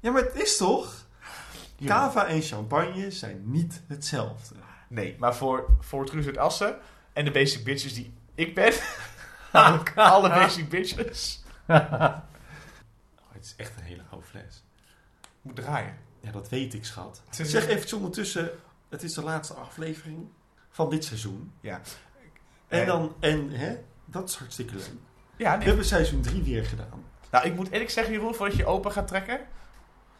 Ja, maar het is toch? Cava en champagne zijn niet hetzelfde. Nee, maar voor, voor Truus uit Assen en de basic bitches die ik ben. alle, alle basic bitches. Oh, het is echt een hele oude fles. Moet draaien. Ja, dat weet ik, schat. Het Zeg even ondertussen, het is de laatste aflevering van dit seizoen. Ja. En Eh, dan, en hè, dat is hartstikke leuk. Ja, We nee. hebben seizoen 3 weer gedaan. Nou, ik moet eerlijk zeggen, Jeroen, voordat je open gaat trekken.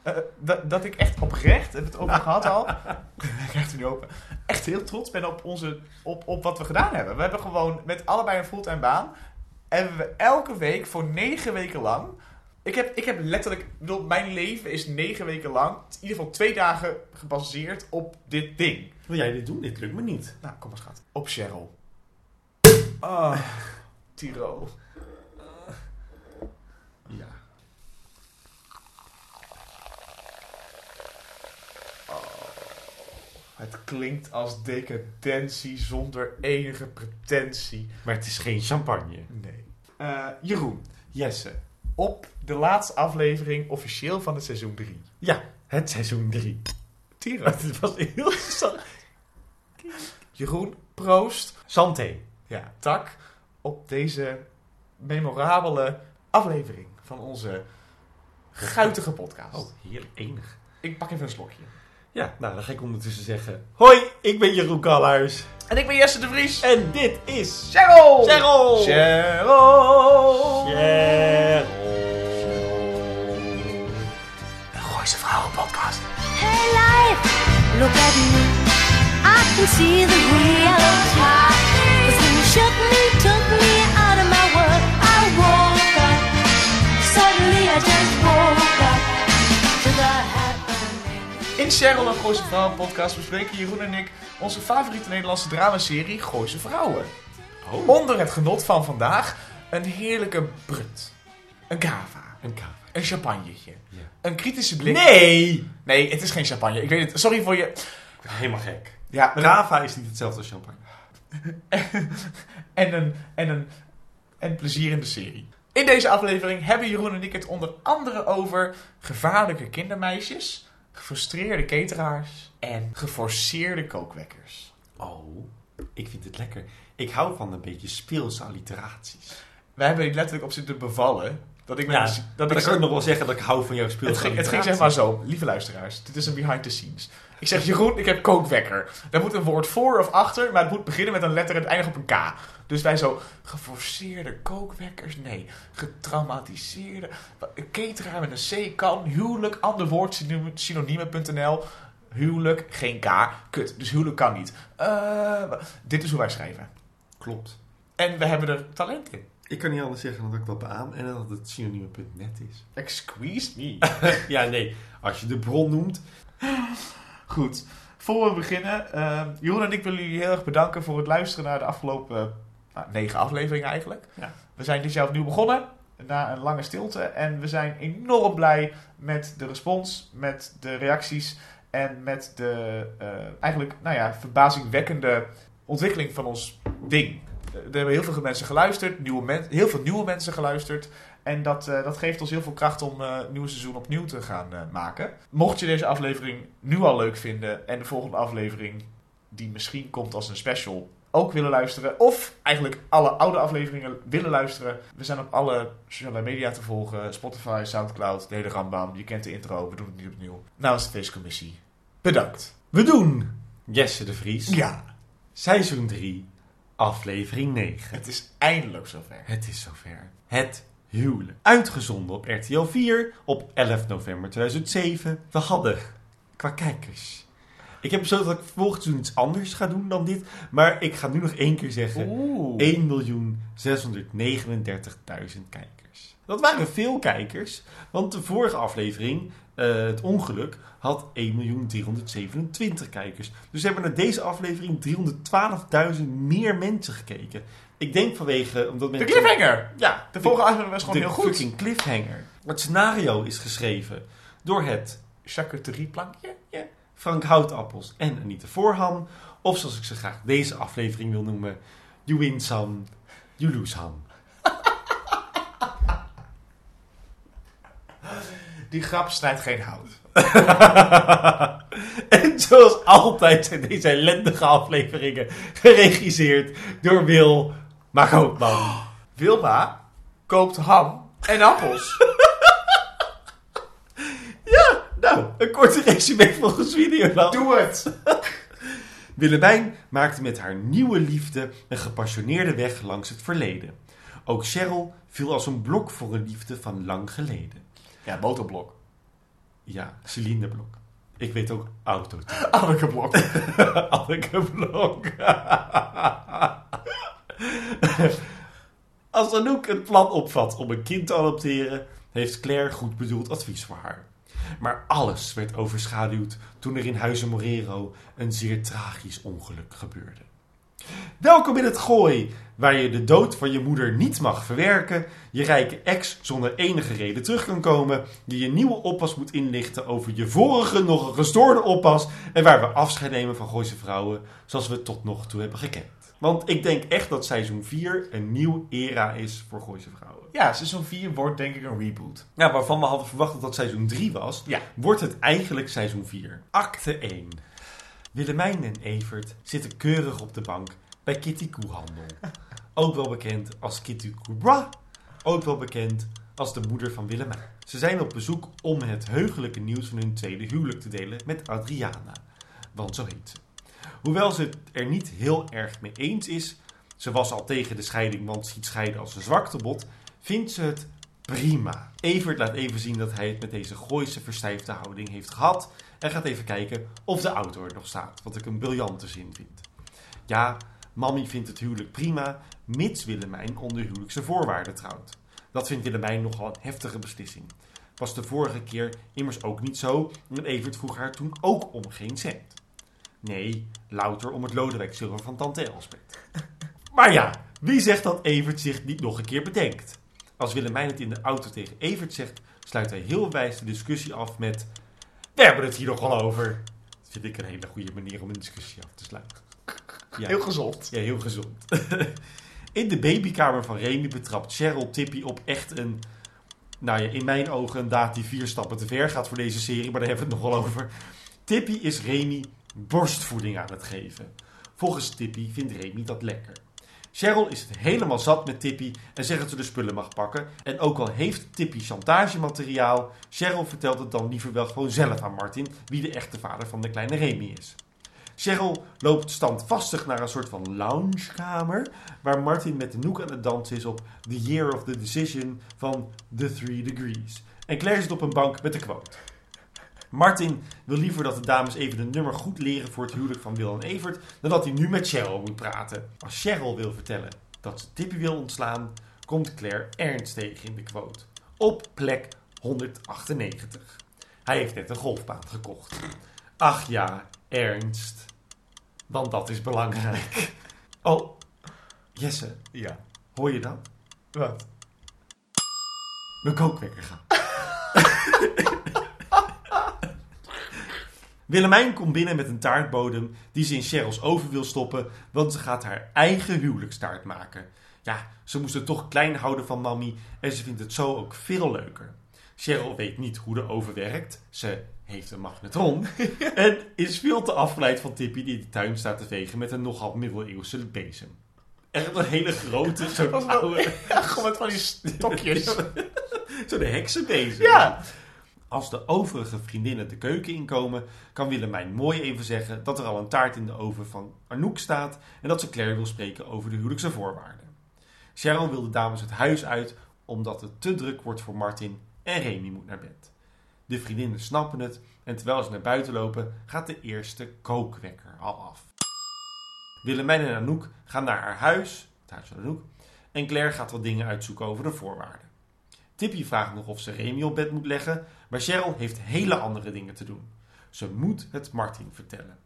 Eh, dat, dat ik echt oprecht, heb het over gehad al. ik krijg het nu open. Echt heel trots ben op, onze, op, op wat we gedaan hebben. We hebben gewoon met allebei een fulltime baan. En we elke week voor negen weken lang. Ik heb, ik heb letterlijk. ik bedoel, mijn leven is negen weken lang. In ieder geval twee dagen gebaseerd op dit ding. Wil jij dit doen? Dit lukt me niet. Nou, kom maar schat. Op Cheryl. Ah, Tiro. Het klinkt als decadentie zonder enige pretentie. Maar het is geen champagne. Nee. Eh, Jeroen, Jesse. op de laatste aflevering officieel van het seizoen 3. Ja, het seizoen 3. Tiro. Het was heel... Jeroen, proost. Santé. Ja, tak op deze memorabele aflevering van onze guitige podcast. Oh, heerlijk enig. Ik pak even een slokje. Ja, nou dan ga ik ondertussen zeggen... Hoi, ik ben Jeroen Kalhuis. En ik ben Jesse de Vries. En dit is... Cheryl! Cheryl! Cheryl! Cheryl. Een Gooise Vrouwenpodcast. Hey life, look at me. I can see the. Cause when you shook me In Cheryl en Gooise Vrouwenpodcast bespreken Jeroen en ik onze favoriete Nederlandse dramaserie Gooise Vrouwen. Oh, Onder het genot van vandaag een heerlijke brut. Een cava. een kava. Een champagnetje. Ja. Een kritische blik. Nee! Nee, het is geen champagne. Ik weet het. Sorry voor je... Helemaal gek. Ja, Kava is niet hetzelfde als champagne. en een, en een en plezier in de serie. In deze aflevering hebben Jeroen en ik het onder andere over gevaarlijke kindermeisjes, gefrustreerde cateraars en geforceerde kookwekkers. Oh, ik vind het lekker. Ik hou van een beetje speelse alliteraties. Wij hebben hier letterlijk op zitten bevallen. Dat ik, Ja, met- dat ik kan nog wel zeggen dat ik hou van jouw het, ging, het ging zeg maar zo, lieve luisteraars, dit is een behind the scenes. Ik zeg, Jeroen, ik heb kookwekker. Daar moet een woord voor of achter, maar het moet beginnen met een letter en het eindigt op een K. Dus wij zo, geforceerde kookwekkers? Nee. Getraumatiseerde? Cateraar met een C kan. Huwelijk, ander woord, synoniem- synoniemen.nl. Huwelijk, geen K. Kut, dus huwelijk kan niet. Eh, dit is hoe wij schrijven. Klopt. En we hebben er talent in. Ik kan niet anders zeggen dan dat ik dat beaam en dat het synonieme.net is. Excuse me. ja, nee. Als je de bron noemt. Goed, voor we beginnen. eh, Jeroen en ik willen jullie heel erg bedanken voor het luisteren naar de afgelopen nou, negen afleveringen eigenlijk. Ja. We zijn dit jaar opnieuw begonnen, na een lange stilte. En we zijn enorm blij met de respons, met de reacties en met de eh, eigenlijk, nou ja, verbazingwekkende ontwikkeling van ons ding. Eh, Er hebben heel veel mensen geluisterd, nieuwe men heel veel nieuwe mensen geluisterd. En dat, eh, dat geeft ons heel veel kracht om eh, het nieuwe seizoen opnieuw te gaan eh, maken. Mocht je deze aflevering nu al leuk vinden en de volgende aflevering, die misschien komt als een special, ook willen luisteren. Of eigenlijk alle oude afleveringen willen luisteren. We zijn op alle sociale media te volgen. Spotify, Soundcloud, de hele rambam. Je kent de intro, we doen het niet opnieuw. Namens de feestcommissie. Bedankt. We doen Jesse de Vries. Ja, Seizoen 3, aflevering 9. het is eindelijk zover. Het is zover. Het huwelijk. Uitgezonden op RTL 4 op 11 november 2007. We hadden qua kijkers. Ik heb besloten dat ik volgend seizoen iets anders ga doen dan dit. Maar ik ga nu nog één keer zeggen. Oeh. 1.639.000 kijkers. Dat waren veel kijkers, want de vorige aflevering, eh, het ongeluk, had 1.327 kijkers. Dus hebben naar deze aflevering 312.000 meer mensen gekeken. Ik denk vanwege... Omdat De mensen, cliffhanger. Ja, De vorige aflevering was gewoon de heel goed. fucking cliffhanger. Het scenario is geschreven door het Charcuterieplankje. Ja. Frank Houtappels en Anita Voorham. Of zoals ik ze graag deze aflevering wil noemen, You win some, you lose some. Die grap snijdt geen hout. en zoals altijd zijn deze ellendige afleveringen geregisseerd door Wil Magootman. Wilma koopt ham en appels. Ja, nou, een korte resume volgens Videoland. Doe het! Willemijn maakte met haar nieuwe liefde een gepassioneerde weg langs het verleden. Ook Cheryl viel als een blok voor een liefde van lang geleden. Ja, motorblok. Ja, cilinderblok. Ik weet ook auto. Anneke blok. Anneke Blok. Als Anouk het plan opvat om een kind te adopteren, heeft Claire goed bedoeld advies voor haar. Maar alles werd overschaduwd toen er in Huizen Morero een zeer tragisch ongeluk gebeurde. Welkom in het gooi, waar je de dood van je moeder niet mag verwerken, je rijke ex zonder enige reden terug kan komen, je je nieuwe oppas moet inlichten over je vorige nog een gestoorde oppas en waar we afscheid nemen van Gooise vrouwen zoals we tot nog toe hebben gekend. Want ik denk echt dat seizoen 4 een nieuw era is voor Gooise vrouwen. Ja, seizoen 4 wordt denk ik een reboot. Ja, waarvan we hadden verwacht dat dat seizoen 3 was, Ja. wordt het eigenlijk seizoen 4. Acte 1. Willemijn en Evert zitten keurig op de bank bij Kitty Koehandel. Ook wel bekend als Kitty Koebra. Ook wel bekend als de moeder van Willemijn. Ze zijn op bezoek om het heugelijke nieuws van hun tweede huwelijk te delen met Adriana. Want zo heet ze. Hoewel ze het er niet heel erg mee eens is, ze was al tegen de scheiding, want ziet scheiden als een zwaktebod, vindt ze het prima. Evert laat even zien dat hij het met deze Gooise verstijfde houding heeft gehad en gaat even kijken of de auto er nog staat, wat ik een briljante zin vind. Ja, Mammy vindt het huwelijk prima, mits Willemijn onder huwelijkse voorwaarden trouwt. Dat vindt Willemijn nogal een heftige beslissing. Was de vorige keer immers ook niet zo en Evert vroeg haar toen ook om geen cent. Nee, louter om het Lodewijk zilver van tante Elsbeth. Maar ja, wie zegt dat Evert zich niet nog een keer bedenkt? Als Willemijn het in de auto tegen Evert zegt, sluit hij heel wijs de discussie af met... We hebben het hier nog wel over. Dat vind ik een hele goede manier om een discussie af te sluiten. Ja. Heel gezond. Ja, heel gezond. In de babykamer van Remy betrapt Cheryl Tippy op echt een... Nou ja, in mijn ogen een daad die vier stappen te ver gaat voor deze serie, maar daar hebben we het nog wel over. Tippy is Remy borstvoeding aan het geven. Volgens Tippy vindt Remy dat lekker. Cheryl is het helemaal zat met Tippy en zegt dat ze de spullen mag pakken. En ook al heeft Tippy chantagemateriaal, Cheryl vertelt het dan liever wel gewoon zelf aan Martin wie de echte vader van de kleine Remy is. Cheryl loopt standvastig naar een soort van loungekamer, waar Martin met de noek aan het dansen is op The Year of the Decision van The Three Degrees. En Claire zit op een bank met de quote. Martin wil liever dat de dames even de nummer goed leren voor het huwelijk van Wil en Evert, dan dat hij nu met Cheryl moet praten. Als Cheryl wil vertellen dat ze Tippy wil ontslaan, komt Claire Ernst tegen in de quote. Op plek 198. Hij heeft net een golfbaan gekocht. Ach ja, Ernst. Want dat is belangrijk. Oh, Jesse, Ja. hoor je dat? Wat? Mijn kookwekker gaan. Willemijn komt binnen met een taartbodem die ze in Cheryl's oven wil stoppen, want ze gaat haar eigen huwelijkstaart maken. Ja, ze moest het toch klein houden van Mammy en ze vindt het zo ook veel leuker. Cheryl weet niet hoe de oven werkt. Ze heeft een magnetron. en is veel te afgeleid van Tippy die de tuin staat te vegen met een nogal middeleeuwse bezem. Echt een hele grote, zo'n oude... Ja, gewoon met van die stokjes. Zo'n heksenbezen. Ja. Als de overige vriendinnen de keuken inkomen, kan Willemijn mooi even zeggen dat er al een taart in de oven van Anouk staat en dat ze Claire wil spreken over de huwelijkse voorwaarden. Cheryl wil de dames het huis uit omdat het te druk wordt voor Martin en Remy moet naar bed. De vriendinnen snappen het en terwijl ze naar buiten lopen gaat de eerste kookwekker al af. Willemijn en Anouk gaan naar haar huis, het huis van Anouk, en Claire gaat wat dingen uitzoeken over de voorwaarden. Tippy vraagt nog of ze Remy op bed moet leggen, maar Cheryl heeft hele andere dingen te doen. Ze moet het Martin vertellen.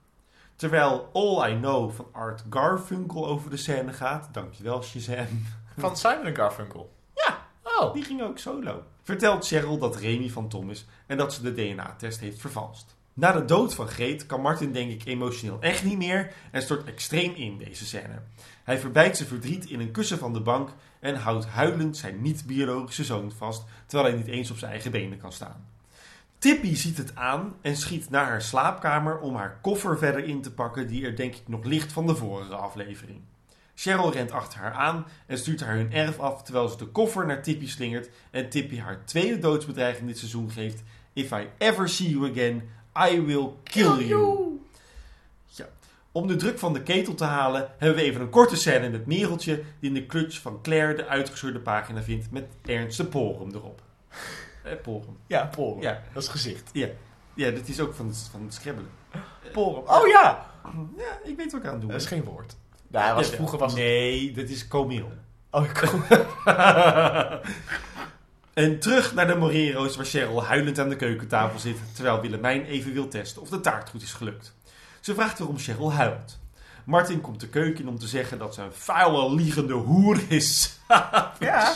Terwijl All I Know van Art Garfunkel over de scène gaat, dankjewel Shazam, Van Simon Garfunkel. Ja. Oh. die ging ook solo. Vertelt Cheryl dat Remy van Tom is en dat ze de DNA-test heeft vervalst. Na de dood van Greet kan Martin denk ik emotioneel echt niet meer en stort extreem in deze scène. Hij verbijt zijn verdriet in een kussen van de bank en houdt huilend zijn niet-biologische zoon vast, terwijl hij niet eens op zijn eigen benen kan staan. Tippy ziet het aan en schiet naar haar slaapkamer om haar koffer verder in te pakken, die er denk ik nog ligt van de vorige aflevering. Cheryl rent achter haar aan en stuurt haar hun erf af terwijl ze de koffer naar Tippy slingert en Tippy haar tweede doodsbedreiging dit seizoen geeft. If I ever see you again, I will kill you. Ja. Om de druk van de ketel te halen hebben we even een korte scène met Mereltje die in de clutch van Claire de uitgescheurde pagina vindt met Ernst de Porum erop. Eh, Porum. Ja, Porum. Ja. Dat is gezicht. Ja. ja, dit is ook van het, van het scrabbelen. Porum. Oh ja! Ja, ik weet wat ik aan het doen Dat is ben. geen woord. Nou, was, Ja, vroeger was het... Nee, dit is komeel. Oh, ik kom. en terug naar de Morero's waar Cheryl huilend aan de keukentafel zit, terwijl Willemijn even wil testen of de taart goed is gelukt. Ze vraagt waarom Cheryl huilt. Martin komt de keuken in om te zeggen dat ze een vuile, liegende hoer is. Ja.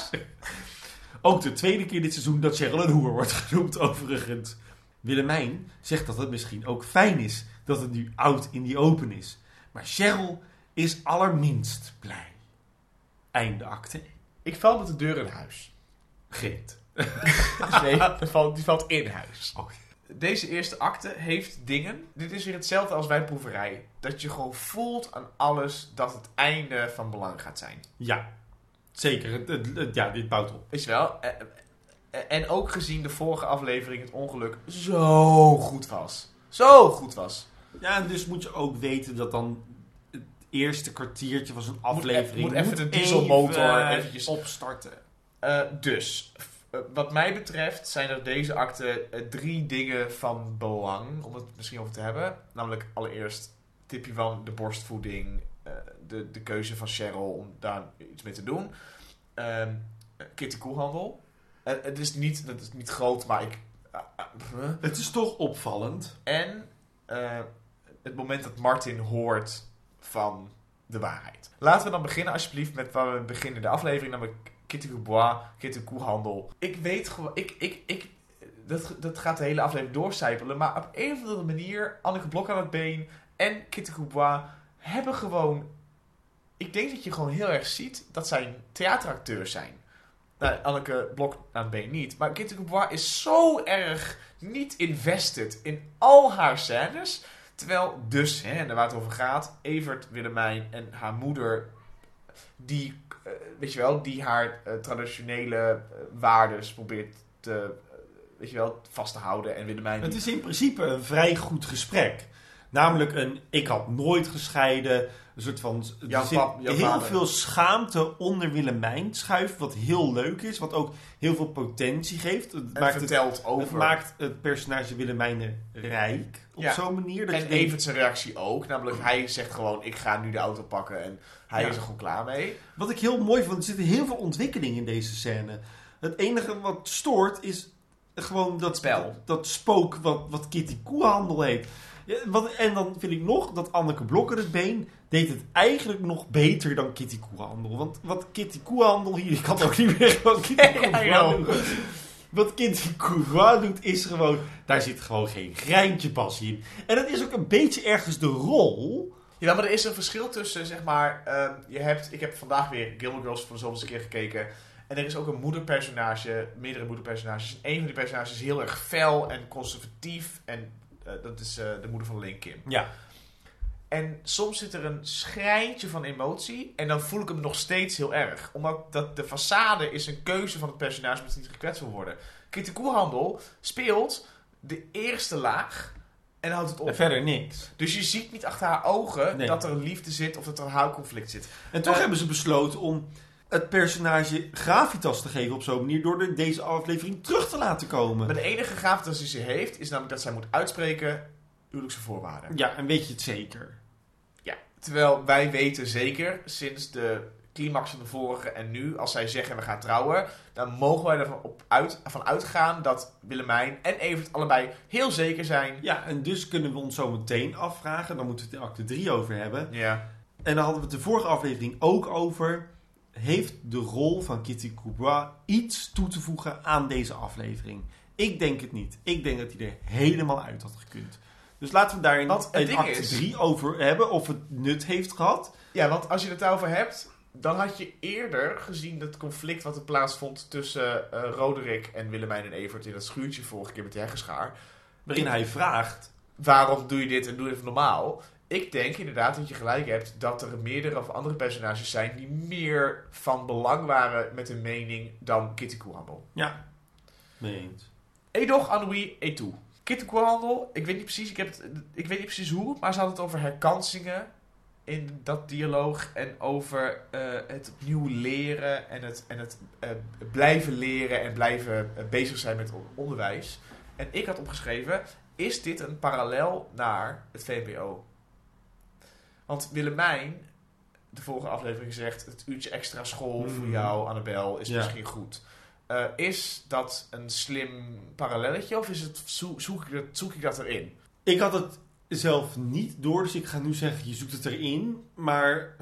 Ook de tweede keer dit seizoen dat Cheryl een hoer wordt genoemd, overigens. Willemijn zegt dat het misschien ook fijn is dat het nu oud in die open is. Maar Cheryl is allerminst blij. Einde acte. Ik val met de deur in huis. Nee, die valt, die valt in huis. Oh. Deze eerste acte heeft dingen. Dit is weer hetzelfde als bij proeverij. Dat je gewoon voelt aan alles dat het einde van belang gaat zijn. Ja, zeker. Het, het- het- ja, dit bouwt op. Weet je wel? Eh, eh, En ook gezien de vorige aflevering het ongeluk zo goed was. Zo goed was. Ja, en dus moet je ook weten dat dan het eerste kwartiertje van zo'n aflevering... moet even de dieselmotor even eventjes- opstarten. Eh, dus, eh, wat mij betreft zijn er deze akte eh, drie dingen van belang om het misschien over te hebben. Namelijk allereerst tipje van de borstvoeding, de, de keuze van Cheryl om daar iets mee te doen. Ehm Kitty Koelhandel. Het is niet, het is niet groot, maar ik... ah, ah? Het is toch opvallend. En het moment dat Martin hoort van de waarheid. Laten we dan beginnen alsjeblieft met waar we beginnen de aflevering, namelijk Kitty Koehandel. Ik weet gewoon, ik, ik, ik, dat, dat gaat de hele aflevering doorcijpelen, maar op een of andere manier, Anneke Blok aan het been en Kitty Dubois hebben gewoon, ik denk dat je gewoon heel erg ziet dat zij theateracteurs zijn. Nou, Anneke Blok aan het been niet, maar Kitty Dubois is zo erg niet invested in al haar scènes. Terwijl dus, hè, daar waar het over gaat, Evert Willemijn en haar moeder, die, eh, weet je wel, die haar eh, traditionele eh, waardes probeert te, weet je wel, vast te houden. En Willemijn... Het is in principe een vrij goed gesprek. Namelijk een ik had nooit gescheiden. Een soort van. Jouw pap- jouw heel vader. veel schaamte onder Willemijn schuift. Wat heel leuk is. Wat ook heel veel potentie geeft. Het en maakt het, vertelt het over... maakt het personage Willemijn rijk. Op Ja. zo'n manier. Dat en denkt, Evert zijn reactie ook. Namelijk, hij zegt gewoon, ik ga nu de auto pakken. En hij Ja. is er gewoon klaar mee. Wat ik heel mooi vond, er zit heel veel ontwikkeling in deze scène. Het enige wat stoort is gewoon dat Spel. Dat spook wat, wat Kitty Koehandel heet. Ja, wat, en dan vind ik nog dat Anneke Blokker het been deed het eigenlijk nog beter dan Kitty Koehandel. Want wat Kitty Koehandel hier, ik kan ook niet meer gewoon Kitty Koehandel. Wat Kitty Courroix doet is gewoon, daar zit gewoon geen greintje passie in. En dat is ook een beetje ergens de rol. Ja, maar er is een verschil tussen, zeg maar, ehm, je hebt, ik heb vandaag weer Gilmore Girls voor de zoveelste keer gekeken. En er is ook een moederpersonage, meerdere moederpersonages. En een van die personages is heel erg fel en conservatief. En dat is eh, de moeder van Lane Kim. Ja. En soms zit er een schrijntje van emotie. En dan voel ik hem nog steeds heel erg. Omdat dat de façade is een keuze van het personage hij niet gekwetst wil worden. Kitty Koehandel speelt de eerste laag en houdt het op. En verder niks. Dus je ziet niet achter haar ogen Nee. dat er een liefde zit of dat er een houdconflict zit. En toch Eh, hebben ze besloten om het personage gravitas te geven op zo'n manier door er deze aflevering terug te laten komen. Maar de enige gravitas die ze heeft, is namelijk dat zij moet uitspreken huwelijkse voorwaarden. Ja, en weet je het zeker? Ja. Terwijl wij weten zeker, sinds de climax van de vorige en nu, als zij zeggen we gaan trouwen, dan mogen wij ervan op uit, van uitgaan dat Willemijn en Evert allebei heel zeker zijn. Ja, en dus kunnen we ons zo meteen afvragen, dan moeten we het in acte 3 over hebben. Ja. En dan hadden we het de vorige aflevering ook over, heeft de rol van Kitty Courbois iets toe te voegen aan deze aflevering? Ik denk het niet. Ik denk dat hij er helemaal uit had gekund. Dus laten we daar in, is- 3 over hebben of het nut heeft gehad. Ja, want als je het daarover hebt, dan had je eerder gezien het conflict wat er plaatsvond tussen eh Roderick en Willemijn en Evert in dat schuurtje vorige keer met die heggeschaar. Waarin hij vraagt. Waarom doe je dit en doe je het normaal? Ik denk inderdaad dat je gelijk hebt dat er meerdere of andere personages zijn die meer van belang waren met een mening dan Kitty Koehandel. Ja, mee eens. Edoch, Anoui, Etou. Kitty Koehandel, ik weet niet precies, ik, heb het, ik weet niet precies hoe, maar ze had het over herkansingen in dat dialoog en over eh, het opnieuw leren en het, en het eh, blijven leren en blijven eh, bezig zijn met on- onderwijs. En ik had opgeschreven, is dit een parallel naar het VMBO? Want Willemijn, de vorige aflevering zegt, het uurtje extra school voor Mhm. jou, Annabel, is Ja. misschien goed. Eh, is dat een slim parallelletje of is het, zo- zoek, ik dat, zoek ik dat erin? Ik had het zelf niet door, dus ik ga nu zeggen, je zoekt het erin. Maar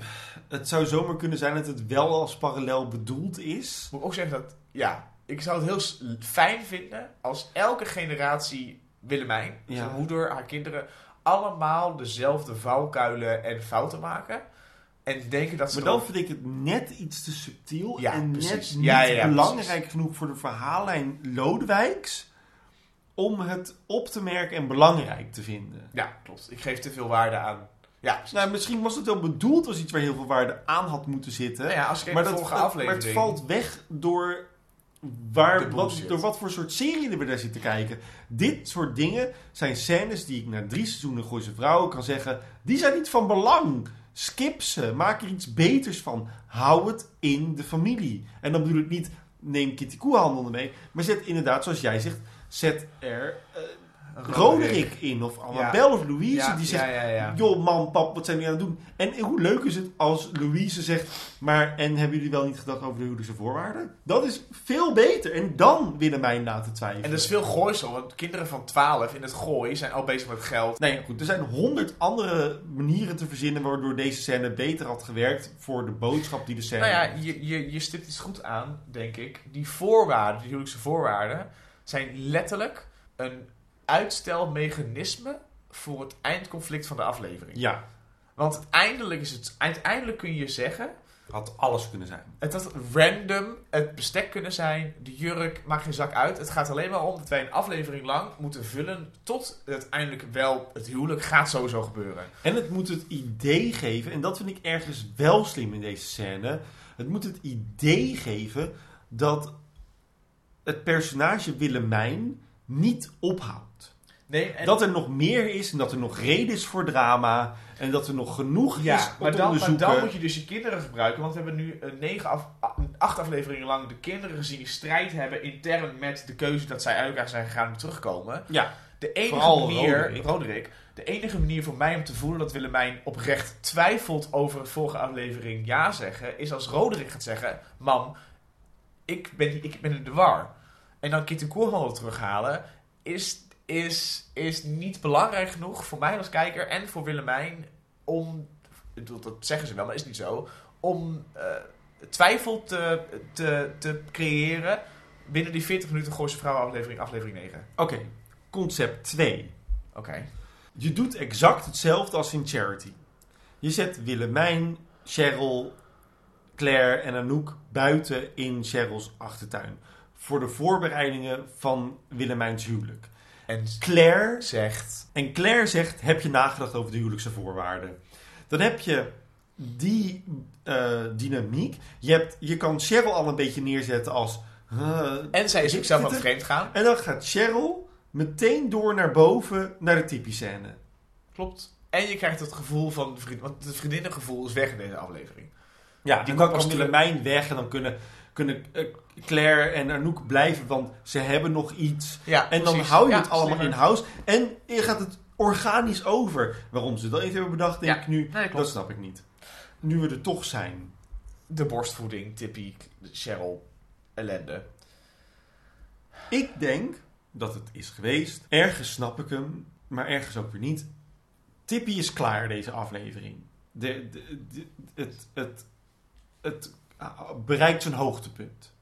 het zou zomaar kunnen zijn dat het wel als parallel bedoeld is. Moet ik ook zeggen dat, ja, ik zou het heel fijn vinden als elke generatie Willemijn, Ja. zijn moeder, haar kinderen, allemaal dezelfde valkuilen en fouten maken. En denken dat ze Maar dan vind ik het net iets te subtiel Ja, en precies. net niet Ja, ja, ja, belangrijk genoeg voor de verhaallijn Lodewijks om het op te merken en belangrijk te vinden. Ja, klopt. Ik geef te veel waarde aan. Ja. Nou, misschien was het wel bedoeld als iets waar heel veel waarde aan had moeten zitten. Nou ja, als ik maar, dat, het- maar het valt weg door, waar, wat, bullshit. door wat voor soort serie we daar zitten kijken. Dit soort dingen zijn scènes die ik na drie seizoenen Gooise Vrouwen kan zeggen... die zijn niet van belang. Skip ze. Maak er iets beters van. Hou het in de familie. En dan bedoel ik niet, neem Kitty Koehandel ermee. Maar zet inderdaad, zoals jij zegt, zet er eh, Roderick in. Of Annabel of Louise die zegt... Joh, mam, pap, wat zijn jullie aan het doen? En hoe leuk is het als Louise zegt... Maar, en hebben jullie wel niet gedacht over de huwelijkse voorwaarden? Dat is veel beter. En dan willen mij na te twijfelen. En dat is veel gooisel, want kinderen van 12 in het gooi zijn al bezig met geld. Nee, goed. Er zijn honderd andere manieren te verzinnen... waardoor deze scène beter had gewerkt... voor de boodschap die de scène... Nou ja, je, je, je stipt iets goed aan, denk ik. Die voorwaarden, die huwelijkse voorwaarden, zijn letterlijk een uitstelmechanisme voor het eindconflict van de aflevering. Ja, Want uiteindelijk, is het, uiteindelijk kun je zeggen, had alles kunnen zijn. het had random het bestek kunnen zijn, de jurk, maakt geen zak uit. Het gaat alleen maar om dat wij een aflevering lang moeten vullen tot uiteindelijk wel het huwelijk gaat sowieso gebeuren. En het moet het idee geven... en dat vind ik ergens wel slim in deze scène... het moet het idee geven dat het personage Willemijn niet ophoudt. Nee, en Dat er nog meer is en dat er nog reden is voor drama. En dat er nog genoeg is Ja, om maar te dan, maar dan moet je dus je kinderen gebruiken. Want we hebben nu een negen af, acht afleveringen lang de kinderen gezien die strijd hebben intern met de keuze dat zij uit elkaar zijn gegaan om terugkomen. Ja, De enige Vooral manier, Roderick. Roderick, de enige manier voor mij om te voelen dat Willemijn oprecht twijfelt over het vorige aflevering ja zeggen, is als Roderick gaat zeggen: Mam, ik ben, ik ben in de war. En dan Kit en Koerhandel terughalen, is, is, is niet belangrijk genoeg voor mij als kijker en voor Willemijn om, dat zeggen ze wel, maar is niet zo, om eh, twijfel te, te, te creëren binnen die 40 minuten Gooise Vrouwen aflevering, aflevering 9. oké. Concept 2. Oké. Je doet exact hetzelfde als in Charity. Je zet Willemijn, Cheryl, Claire en Anouk buiten in Cheryl's achtertuin. Voor de voorbereidingen van Willemijns huwelijk. En Claire zegt... En Claire zegt, heb je nagedacht over de huwelijkse voorwaarden? Dan heb je die eh, dynamiek. Je, hebt, je kan Cheryl al een beetje neerzetten als... En zij is ook zelf aan dit- het vreemd gaan. En dan gaat Cheryl meteen door naar boven naar de typiscène. Klopt. En je krijgt het gevoel van... Vriend, want het vriendinnengevoel is weg in deze aflevering. Ja, Die komt dan kan. Willemijn weg en dan kunnen, kunnen eh, Claire en Anouk blijven, want ze hebben nog iets. Ja, En dan precies. hou je het allemaal in house. En je gaat het organisch over. Waarom ze dat even hebben bedacht, denk Ja, ik nu, nee, dat snap ik niet. Nu we er toch zijn. De borstvoeding, Tippy, Cheryl, ellende. Ik denk dat het is geweest. Ergens snap ik hem, maar ergens ook weer niet. Tippy is klaar, deze aflevering. De, de, de- het, het, het bereikt zijn hoogtepunt.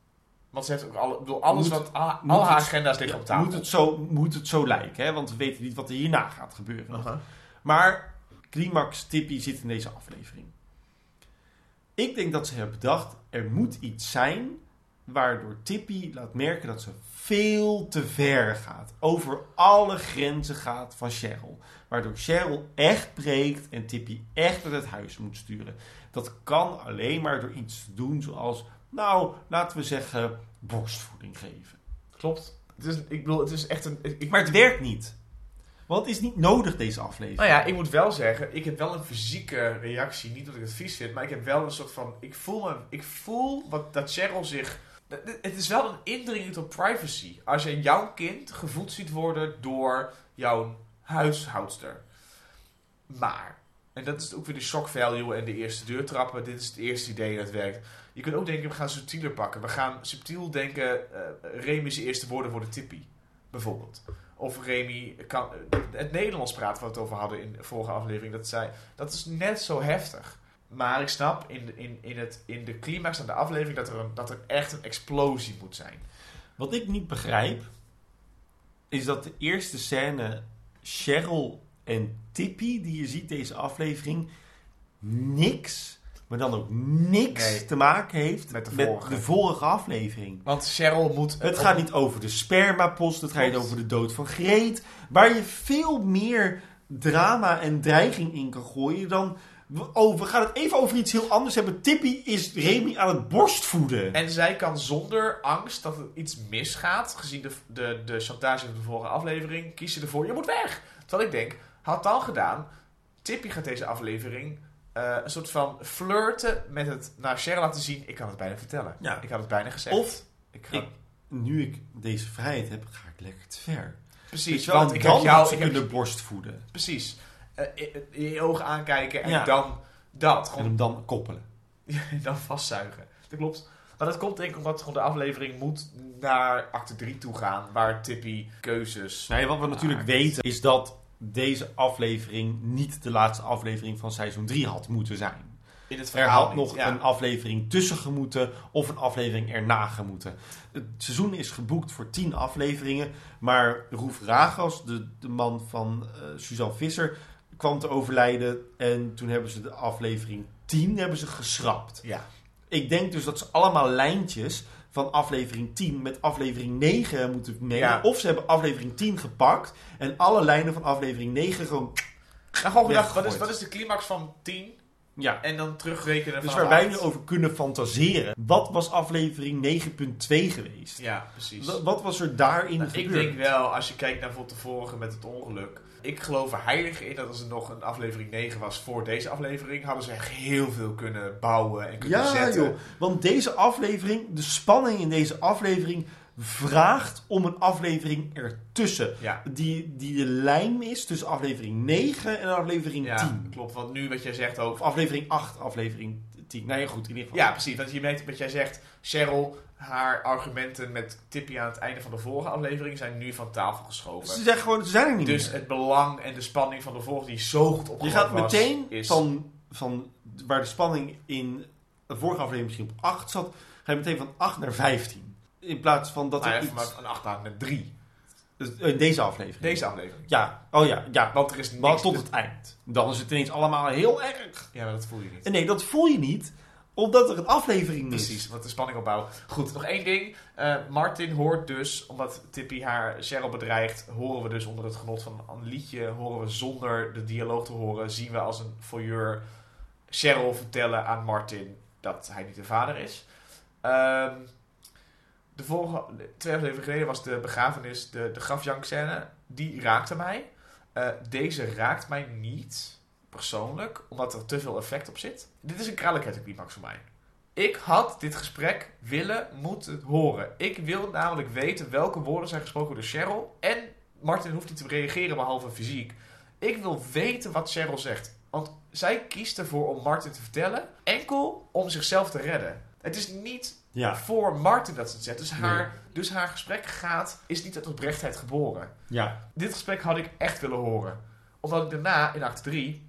Want ze heeft ook alle, bedoel, alles Moet- wat... Al, haar het- agenda's liggen op tafel. Moet het, zo, moet het zo lijken, hè? want we weten niet wat er hierna gaat gebeuren. Maar Climax Tippy zit in deze aflevering. Ik denk dat ze hebben bedacht, er moet iets zijn waardoor Tippy laat merken dat ze veel te ver gaat. Over alle grenzen gaat van Cheryl. Waardoor Cheryl echt breekt en Tippy echt uit het huis moet sturen. Dat kan alleen maar door iets te doen zoals, nou, laten we zeggen, borstvoeding geven. Klopt. Het is, ik bedoel, het is echt een... Ik, Maar het werkt niet. Want het is niet nodig, deze aflevering. Nou ja, ik moet wel zeggen, ik heb wel een fysieke reactie. Niet dat ik het vies vind, maar ik heb wel een soort van... Ik voel, me, ik voel wat, dat Cheryl zich... Het is wel een indringing op privacy. Als je jouw kind gevoed ziet worden door jouw huishoudster. Maar, en dat is ook weer de shock value en de eerste deurtrappen. Dit is het eerste idee dat werkt. Je kunt ook denken, we gaan subtieler pakken. We gaan subtiel denken, eh Remy's eerste woorden worden Tippy. Bijvoorbeeld. Of Remy kan... Het Nederlands praten waar we het over hadden in de vorige aflevering. Dat, zei, dat is net zo heftig. Maar ik snap in, de- in, in, het, in de climax van de aflevering dat er, een, dat er echt een explosie moet zijn. Wat ik niet begrijp, is dat de eerste scène Cheryl en Tippy, die je ziet deze aflevering, niks, maar dan ook niks Nee. te maken heeft Met de met vorige. de vorige aflevering. Want Cheryl moet... Het gaat niet over de spermapost, het gaat niet over de dood van Greet, waar je veel meer drama en dreiging in kan gooien dan... Oh, we gaan het even over iets heel anders hebben. Tippy is Remy aan het borstvoeden. En zij kan zonder angst dat er iets misgaat, gezien de, de, de chantage van de vorige aflevering, kies ze ervoor, je moet weg. Terwijl ik denk, had dan gedaan, Tippy gaat deze aflevering eh, een soort van flirten met het naar Cheryl laten zien, ik kan het bijna vertellen. Ja. Ik had het bijna gezegd. Of, ik ga, ik- nu ik deze vrijheid heb, ga ik lekker te ver. precies, Want want ik heb jou, ik heb, kunnen borstvoeden. precies, in, in je ogen aankijken en Ja. dan dat, En hem dan koppelen. dan vastzuigen. Dat klopt. Maar dat komt denk ik omdat gewoon de aflevering moet naar acte 3 toe gaan, waar Tippy keuzes Nee, wat we natuurlijk weten is dat deze aflevering niet de laatste aflevering van seizoen 3 had moeten zijn. In het Er had niet, nog ja. een aflevering tussen gemoeten of een aflevering erna gemoeten. Het seizoen is geboekt voor 10 afleveringen, maar Roef Ragas, de, de man van eh, Suzanne Visser, kwam te overlijden en toen hebben ze de aflevering 10 hebben ze geschrapt. Ja. Ik denk dus dat ze allemaal lijntjes van aflevering 10 met aflevering 9 moeten mengen. Ja. Of ze hebben aflevering 10 gepakt en alle lijnen van aflevering 9 gewoon... Nou, gewoon gedacht, wat is, wat is de climax van 10? Ja, En dan terugrekenen dus van waar wij nu over kunnen fantaseren. Wat was aflevering 9.2 geweest? Ja, precies. Wat, wat was er daarin Nou, ik gebeurd? denk wel, als je kijkt naar bijvoorbeeld de vorige met het ongeluk. Ik geloof er heilig in dat als er nog een aflevering 9 was voor deze aflevering, hadden ze echt heel veel kunnen bouwen en kunnen Ja zetten. joh, want deze aflevering, de spanning in deze aflevering vraagt om een aflevering ertussen. Ja. Die, die de lijm is tussen aflevering 9 en aflevering Ja, 10. klopt. Want nu wat jij zegt ook. Of aflevering 8, aflevering 10. Nee, goed, in ieder geval. Ja, precies. Want je merkt wat jij zegt. Cheryl, haar argumenten met Tippy aan het einde van de vorige aflevering zijn nu van tafel geschoven. Ze zeggen gewoon, ze zijn er niet Dus meer. het belang en de spanning van de vorige, die zo goed Je gaat meteen is... van, van waar de spanning in de vorige aflevering misschien op 8 zat, ga je meteen van 8 naar 15. In plaats van dat nou er iets... van een 8 naar een 3. Dus, eh, In deze aflevering. Deze aflevering. Ja, oh ja, ja. Want er is niks... Maar tot het eind. Dan is het ineens allemaal heel erg. Ja, maar dat voel je niet. En nee, dat voel je niet, omdat er een aflevering is. Precies, wat de spanning opbouwt. Goed, nog één ding. Eh, Martin hoort dus, omdat Tippy haar Cheryl bedreigt, horen we dus onder het genot van een liedje, horen we zonder de dialoog te horen, zien we als een voyeur Cheryl vertellen aan Martin dat hij niet de vader is. Ehm, de vorige, twee afleveringen geleden was de begrafenis, de, de grafjankscène, die raakte mij. Eh, deze raakt mij niet, persoonlijk, omdat er te veel effect op zit. Dit is een krallijkheid voor mij. Ik had dit gesprek willen, moeten horen. Ik wil namelijk weten welke woorden zijn gesproken door Cheryl. En Martin hoeft niet te reageren behalve fysiek. Ik wil weten wat Cheryl zegt. Want zij kiest ervoor om Martin te vertellen. Enkel om zichzelf te redden. Het is niet Ja, voor Martin dat ze het zegt. Dus haar, Nee. dus haar gesprek gaat, is niet uit oprechtheid geboren. ja. Dit gesprek had ik echt willen horen. Omdat ik daarna, in act 3,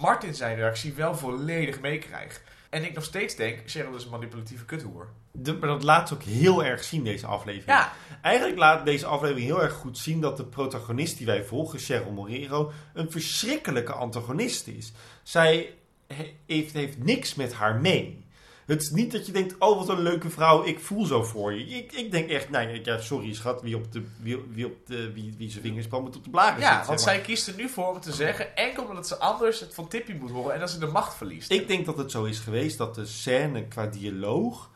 Martin zijn reactie wel volledig meekrijg. En ik nog steeds denk, Cheryl is een manipulatieve kuthoer. De- maar dat laat ze ook heel erg zien, deze aflevering. Ja, Eigenlijk laat deze aflevering heel erg goed zien dat de protagonist die wij volgen, Cheryl Morero, een verschrikkelijke antagonist is. Zij he- heeft, heeft niks met haar mee. Het is niet dat je denkt, oh wat een leuke vrouw, ik voel zo voor je. Ik, ik denk echt, nee, ja, sorry schat, wie, op de, wie, wie, op de, wie, wie zijn vingers kwam, moet op de blaren Ja, want zeg maar. zij kiest er nu voor om te zeggen, enkel omdat ze anders het van Tippy moet horen en dat ze de macht verliest. Ik denk dat het zo is geweest dat de scène qua dialoog,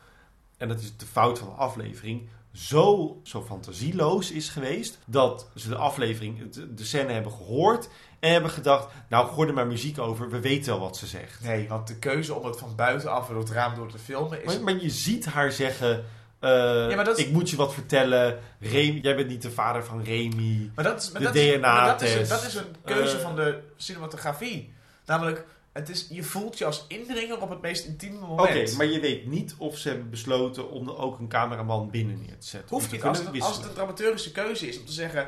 en dat is de fout van de aflevering, zo, zo fantasieloos is geweest dat ze de aflevering, de, de scène hebben gehoord en hebben gedacht, nou gooi er maar muziek over, we weten wel wat ze zegt. Nee, want de keuze om het van buitenaf door het raam door te filmen is... Maar, maar je ziet haar zeggen, eh, Ja, is- ik moet je wat vertellen, Remy, jij bent niet de vader van Remy. Maar dat is, maar De dat is, maar dat is, een, DNA-test. dat is een keuze Eh. van de cinematografie. Namelijk, het is, je voelt je als indringer op het meest intieme Oké, moment. maar je weet niet of ze hebben besloten om er ook een cameraman binnen neer te zetten. Hoeft niet. Als het, als het een dramaturgische keuze is om te zeggen...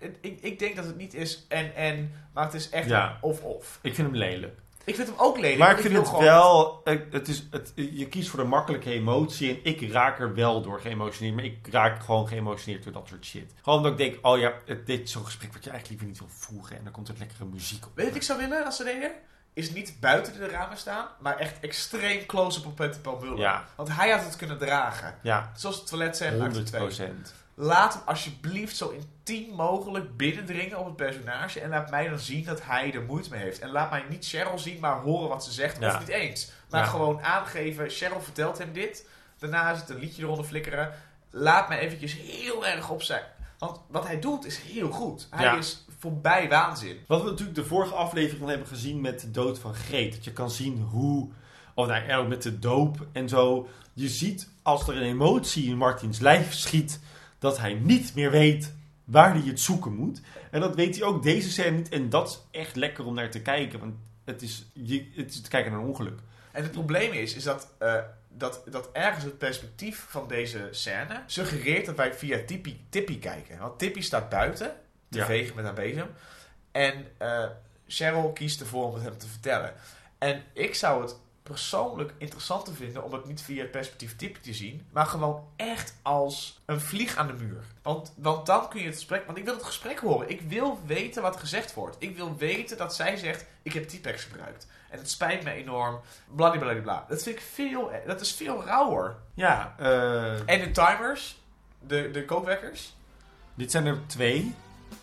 het- Ik, ik denk dat het niet is en-en, maar het is echt Ja. of-of. Ik vind hem lelijk. Ik vind hem ook lelijk. Maar ik vind het gewoon- wel, het is, het, je kiest voor de makkelijke emotie en ik raak er wel door geëmotioneerd. Maar ik raak gewoon geëmotioneerd door dat soort shit. Gewoon omdat ik denk, oh ja, het- dit is zo'n gesprek wat je eigenlijk liever niet wil voeren. En dan komt er lekkere muziek op. Weet je wat ik zou willen als ze deden? Is niet buiten de ramen staan, maar echt extreem close-up op Peter Paul. Ja, Want hij had het kunnen dragen. ja, Zoals het toilet 100 2. procent. Laat hem alsjeblieft zo intiem mogelijk binnendringen op het personage. En laat mij dan zien dat hij er moeite mee heeft. En laat mij niet Cheryl zien, maar horen wat ze zegt. Ja. Of niet eens. Maar Ja. gewoon aangeven, Cheryl vertelt hem dit. Daarna is het een liedje eronder flikkeren. Laat me eventjes heel erg op zijn. Want wat hij doet is heel goed. Hij Ja. is voorbij waanzin. Wat we natuurlijk de vorige aflevering hebben gezien met de dood van Greet. Dat je kan zien hoe, of nou ja, ook met de doop en zo. Je ziet als er een emotie in Martins lijf schiet, dat hij niet meer weet waar hij het zoeken moet. En dat weet hij ook deze scène niet. En dat is echt lekker om naar te kijken. Want het is, je, het is te kijken naar een ongeluk. En het probleem is, is dat, eh, dat, dat ergens het perspectief van deze scène suggereert dat wij via Tippy, Tippy kijken. Want Tippy staat buiten, te Ja. vegen met haar bezem. En eh, Cheryl kiest ervoor om het hem te vertellen. En ik zou het persoonlijk interessanter vinden om het niet via het perspectief Tippy te zien, maar gewoon echt als een vlieg aan de muur. Want, want dan kun je het gesprek, want ik wil het gesprek horen. Ik wil weten wat gezegd wordt. Ik wil weten dat zij zegt, ik heb T-Pex gebruikt. En het spijt me enorm. Bladibladibla. Dat vind ik veel, dat is veel rauwer. Ja, eh, En de timers, de, de kookwekkers. dit zijn er twee.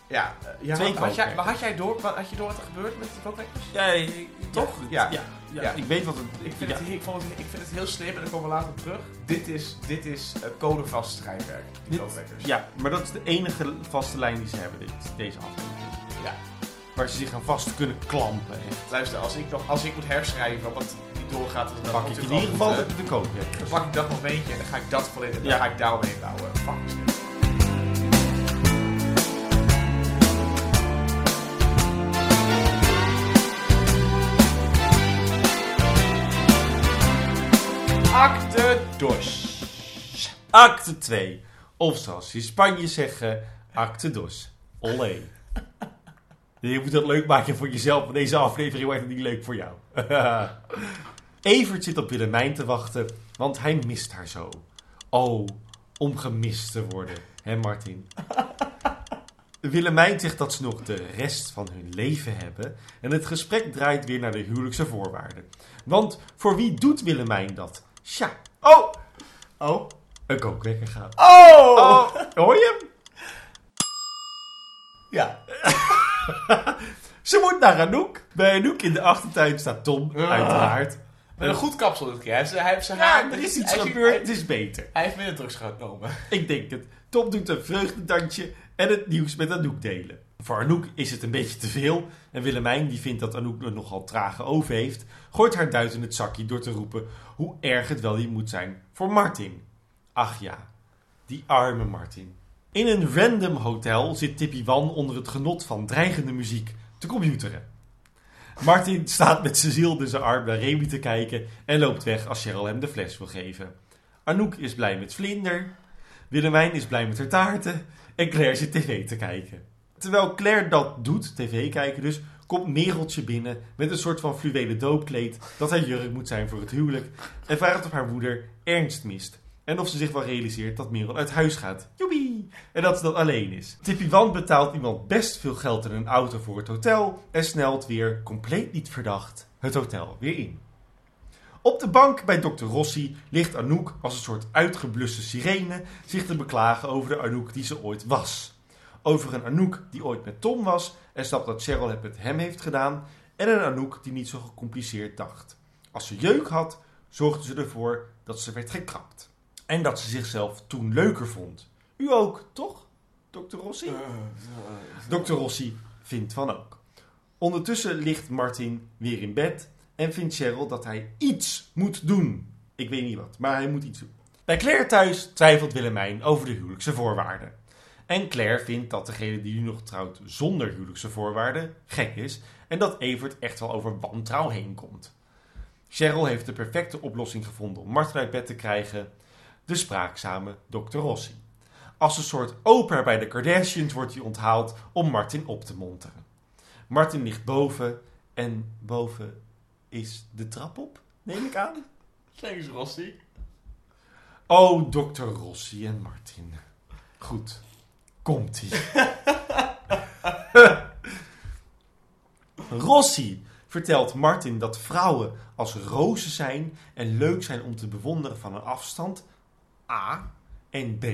Ja, eh, ja Twee had, had jij, maar had jij, door, wat, had je door wat er gebeurt met de kookwekkers? Ja, Toch? Ja, Ja. Ja, ik weet wat het Ik vind, ja. het, ik, vond het, ik vind het heel slim en daar komen we later op terug. Dit is, dit is uh, codevast schrijnwerk, die. Ja, maar dat is de enige vaste lijn die ze hebben, dit, deze aflevering. Ja. Waar ze zich aan vast kunnen klampen. Echt. Luister, als ik, nog, als ik moet herschrijven wat niet doorgaat, dan, Dan pak ik in ieder geval de, eh, de kookwekker. Dan pak ik dat momentje en dan ga ik dat volledig, dan Ja. ga ik daaromheen bouwen. Acte dos. Acte 2. Of zoals ze in Spanje zeggen, acte dos. Olé. Je moet dat leuk maken voor jezelf, maar deze aflevering wordt niet leuk voor jou. Evert zit op Willemijn te wachten, want hij mist haar zo. Oh, om gemist te worden, hè Martin? Willemijn zegt dat ze nog de rest van hun leven hebben en het gesprek draait weer naar de huwelijkse voorwaarden. Want voor wie doet Willemijn dat? Tja, oh, Oh. een kookwekker gaat. Oh! Oh, hoor je hem? Ja. Ze moet naar Anouk. Bij Anouk in de achtertuin staat Tom, Ah. uiteraard. Met een goed kapsel dit keer. Hij heeft, hij heeft zijn Ja, haar... er is iets gebeurd, het is beter. hij heeft minder drugs genomen. Ik denk het. Tom doet een vreugdedansje en het nieuws met Anouk delen. Voor Anouk is het een beetje te veel. En Willemijn, die vindt dat Anouk er nogal trage over heeft, gooit haar duit in het zakje door te roepen hoe erg het wel niet moet zijn voor Martin. Ach ja, die arme Martin. In een random hotel zit Tippy Wan onder het genot van dreigende muziek te computeren. Martin staat met zijn ziel in zijn arm naar Remy te kijken en loopt weg als Cheryl hem de fles wil geven. Anouk is blij met Vlinder. Willemijn is blij met haar taarten. En Claire zit tv te kijken. Terwijl Claire dat doet, tv kijken dus, komt Mereltje binnen met een soort van fluwelen doopkleed dat haar jurk moet zijn voor het huwelijk. En vraagt of haar moeder ernst mist. En of ze zich wel realiseert dat Merel uit huis gaat. Joepie! en dat ze dan alleen is. Tippy Wan betaalt iemand best veel geld in een auto voor het hotel en snelt weer, compleet niet verdacht, het hotel weer in. Op de bank bij Dr. Rossi ligt Anouk als een soort uitgebluste sirene zich te beklagen over de Anouk die ze ooit was. Over een Anouk die ooit met Tom was en snapt dat Cheryl het met hem heeft gedaan. En een Anouk die niet zo gecompliceerd dacht. Als ze jeuk had, zorgde ze ervoor dat ze werd gekrapt. En dat ze zichzelf toen leuker vond. U ook, toch, Dr. Rossi? Dr. Rossi vindt van ook. Ondertussen ligt Martin weer in bed en vindt Cheryl dat hij iets moet doen. Ik weet niet wat, maar hij moet iets doen. Bij Claire thuis twijfelt Willemijn over de huwelijkse voorwaarden. En Claire vindt dat degene die nu nog trouwt zonder huwelijkse voorwaarden gek is en dat Evert echt wel over wantrouw heen komt. Cheryl heeft de perfecte oplossing gevonden om Martin uit bed te krijgen, de spraakzame Dr. Rossi. Als een soort oper bij de Kardashians wordt hij onthaald om Martin op te monteren. Martin ligt boven en boven is de trap op, neem ik aan. Thanks, Rossi. Oh, Dr. Rossi en Martin. Goed, komt-ie. Rossi vertelt Martin dat vrouwen als rozen zijn en leuk zijn om te bewonderen van een afstand. A. En B.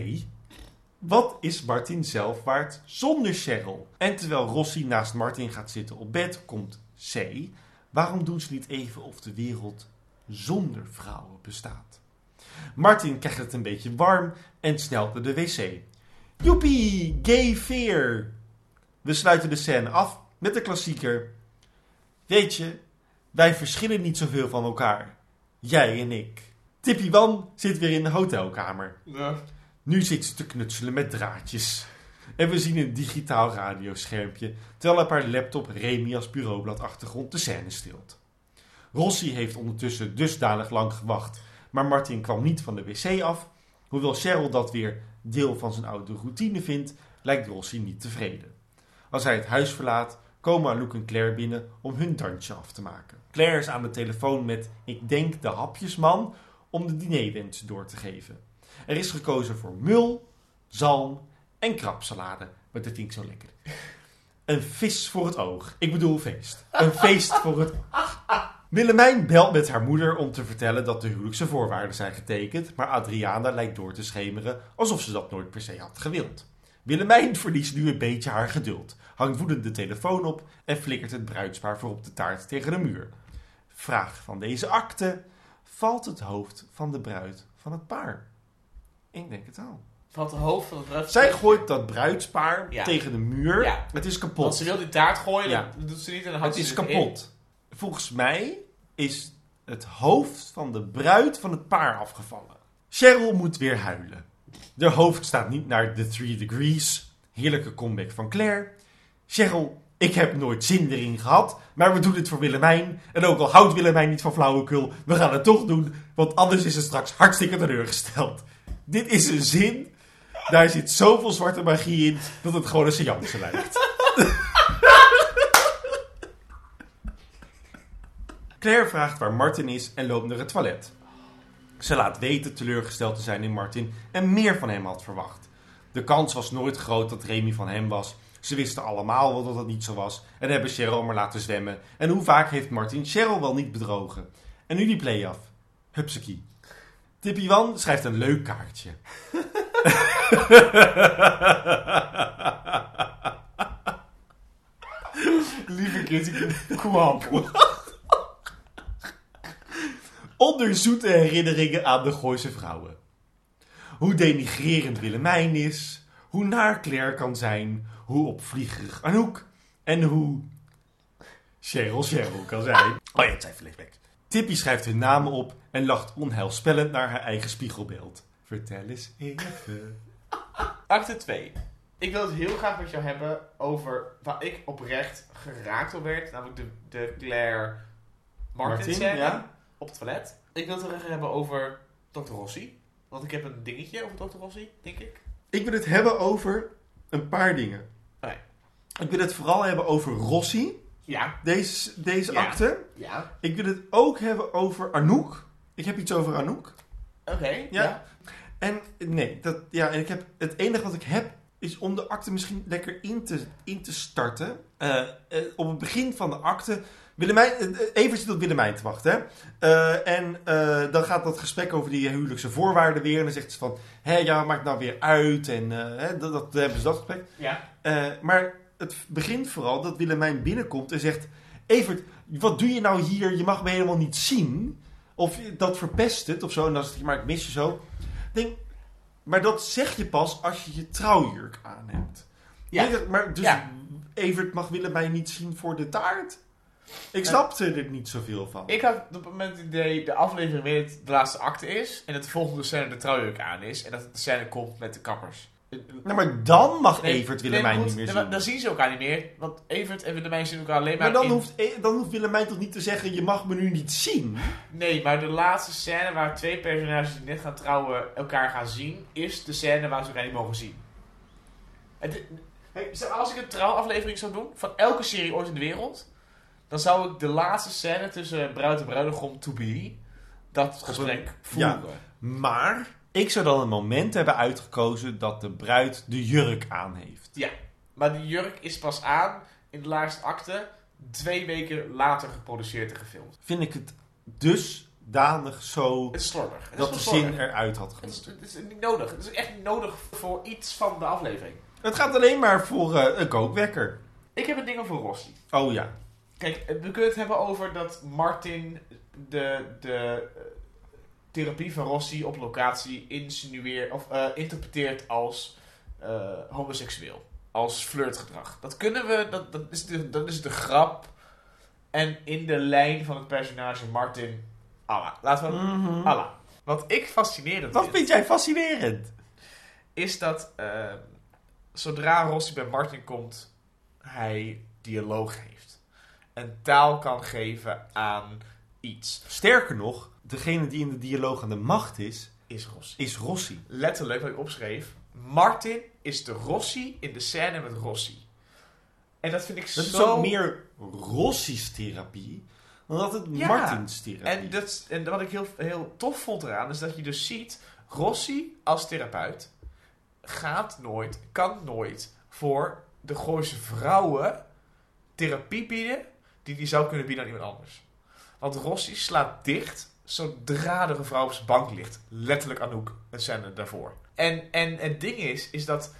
Wat is Martin zelf waard zonder Cheryl? En terwijl Rossi naast Martin gaat zitten op bed, komt C. Waarom doen ze niet even of de wereld zonder vrouwen bestaat? Martin krijgt het een beetje warm en snelt naar de wc. Joepie, gay fear. We sluiten de scène af met de klassieker. Weet je, wij verschillen niet zoveel van elkaar. Jij en ik. Tippy Wan zit weer in de hotelkamer. Ja. Nu zit ze te knutselen met draadjes. En we zien een digitaal radioschermpje, terwijl op haar laptop Remy als bureaubladachtergrond de scène stilt. Rossi heeft ondertussen dusdanig lang gewacht, maar Martin kwam niet van de wc af. Hoewel Cheryl dat weer deel van zijn oude routine vindt, lijkt Rossi niet tevreden. Als hij het huis verlaat, komen Anouk en Claire binnen om hun dansje af te maken. Claire is aan de telefoon met, ik denk, de hapjesman om de dinerwens door te geven. Er is gekozen voor mul, zalm en krabsalade. Maar dat ik zo lekker. Een vis voor het oog. Ik bedoel feest. Een feest voor het Willemijn belt met haar moeder om te vertellen dat de huwelijkse voorwaarden zijn getekend. Maar Adriana lijkt door te schemeren alsof ze dat nooit per se had gewild. Willemijn verliest nu een beetje haar geduld. Hangt woedend de telefoon op en flikkert het bruidspaar voor op de taart tegen de muur. Vraag van deze akte. Valt het hoofd van de bruid van het paar? Ik denk het wel. Van het hoofd van het bruid. Zij gooit dat bruidspaar Ja. tegen de muur. Ja. Het is kapot. Want ze wil die taart gooien, Ja. dat doet ze niet en dan houdt het ze is in. kapot. Volgens mij is het hoofd van de bruid van het paar afgevallen. Cheryl moet weer huilen. De hoofd staat niet naar de Three Degrees. Heerlijke comeback van Claire. Cheryl, ik heb nooit zin erin gehad, maar we doen het voor Willemijn. En ook al houdt Willemijn niet van flauwekul, we gaan het toch doen, want anders is ze straks hartstikke teleurgesteld. Dit is een zin, daar zit zoveel zwarte magie in, dat het gewoon een seance lijkt. Claire vraagt waar Martin is en loopt naar het toilet. Ze laat weten teleurgesteld te zijn in Martin en meer van hem had verwacht. De kans was nooit groot dat Remy van hem was. Ze wisten allemaal wel dat dat niet zo was en hebben Cheryl maar laten zwemmen. En hoe vaak heeft Martin Cheryl wel niet bedrogen? En nu die play-off. Hupsakee. Tippy Wan schrijft een leuk kaartje. Lieve kind, kwam. Onder zoete herinneringen aan de Gooise vrouwen. Hoe denigrerend Willemijn is, hoe naar Claire kan zijn, hoe opvliegerig Anouk en hoe Cheryl Cheryl kan zijn. Oh ja, het zijn flashbacks. Tippy schrijft hun namen op en lacht onheilspellend naar haar eigen spiegelbeeld. Vertel eens even. Acte 2. Ik wil het heel graag met jou hebben over waar ik oprecht geraakt op werd. Namelijk de, de Claire Martin, Martin, ja. Op het toilet. Ik wil het graag hebben over Dr. Rossi. Want ik heb een dingetje over Dr. Rossi, denk ik. Ik wil het hebben over een paar dingen. Ik wil het vooral hebben over Rossi, Ja. deze, deze Ja. acte. Ja. Ik wil het ook hebben over Anouk. Ik heb iets over Anouk. Oké. Ja. En nee, dat, ja, en ik heb, het enige wat ik heb is om de akte misschien lekker in te, in te starten. Eh, eh, op het begin van de akte. Willemijn, eh, eh, Evert zit op Willemijn te wachten. Hè? Eh, en dan gaat dat gesprek over die huwelijkse voorwaarden weer. En dan zegt ze van, hé, ja, maakt nou weer uit. En hè, dat, hebben ze dat gesprek. Ja. Maar het begint vooral dat Willemijn binnenkomt en zegt... Evert, wat doe je nou hier? Je mag me helemaal niet zien. Of dat verpest het of zo. En dan zegt hij, maar ik mis je zo. Denk, maar dat zeg je pas als je je trouwjurk aan hebt. Ja. Maar dus Ja. Evert mag Willemijn niet zien voor de taart? Ik snapte er niet zoveel van. Ik had op het moment het idee, de aflevering weer de laatste acte is. En dat de volgende scène de trouwjurk aan is. En dat de scène komt met de kappers. Nou, maar dan mag Nee, Evert Willemijn niet meer zien. Dan zien ze elkaar niet meer. Want Evert en Willemijn zien elkaar alleen maar, Maar dan in... hoeft, E- dan hoeft Willemijn toch niet te zeggen, je mag me nu niet zien? Nee, maar de laatste scène waar twee personages die net gaan trouwen elkaar gaan zien... is de scène waar ze elkaar niet mogen zien. Het, als ik een trouwaflevering zou doen van elke serie ooit in de wereld... dan zou ik de laatste scène tussen bruid en bruidegom to be... dat gesprek voeren. ja. Maar ik zou dan een moment hebben uitgekozen dat de bruid de jurk aan heeft. Maar die jurk is pas aan in de laatste acte... twee weken later geproduceerd en gefilmd. Vind ik het dusdanig zo Het is slordig. Het dat de zin eruit had Het gemoeten. het is niet nodig. Het is echt niet nodig voor iets van de aflevering. Het gaat alleen maar voor eh, een kookwekker. Ik heb een ding over Rossi. Oh ja. Kijk, we kunnen het hebben over dat Martin de, de eh, therapie van Rossi op locatie insinueert of eh, interpreteert als eh, homoseksueel. Als flirtgedrag. Dat kunnen we, dat, dat, is de, dat is de grap. En in de lijn van het personage Martin, Allah. Laten we. Allah. Wat ik fascinerend Wat vind, vind jij fascinerend? is dat eh, zodra Rossi bij Martin komt, hij dialoog heeft. En taal kan geven aan iets. Sterker nog, degene die in de dialoog aan de macht is, Is Rossi. is Rossi. Letterlijk wat ik opschreef. Martin is de Rossi in de scène met Rossi. En dat vind ik Dat zo... is ook meer Rossi's therapie dan dat het Ja. Martins therapie En, dat, en wat ik heel, heel tof vond eraan, is dat je dus ziet... Rossi als therapeut gaat nooit, kan nooit voor de Gooise vrouwen therapie bieden... die zou kunnen bieden aan iemand anders. Want Rossi slaat dicht zodra de vrouw op zijn bank ligt. Letterlijk Anouk, een scène daarvoor. En, en het ding is, is dat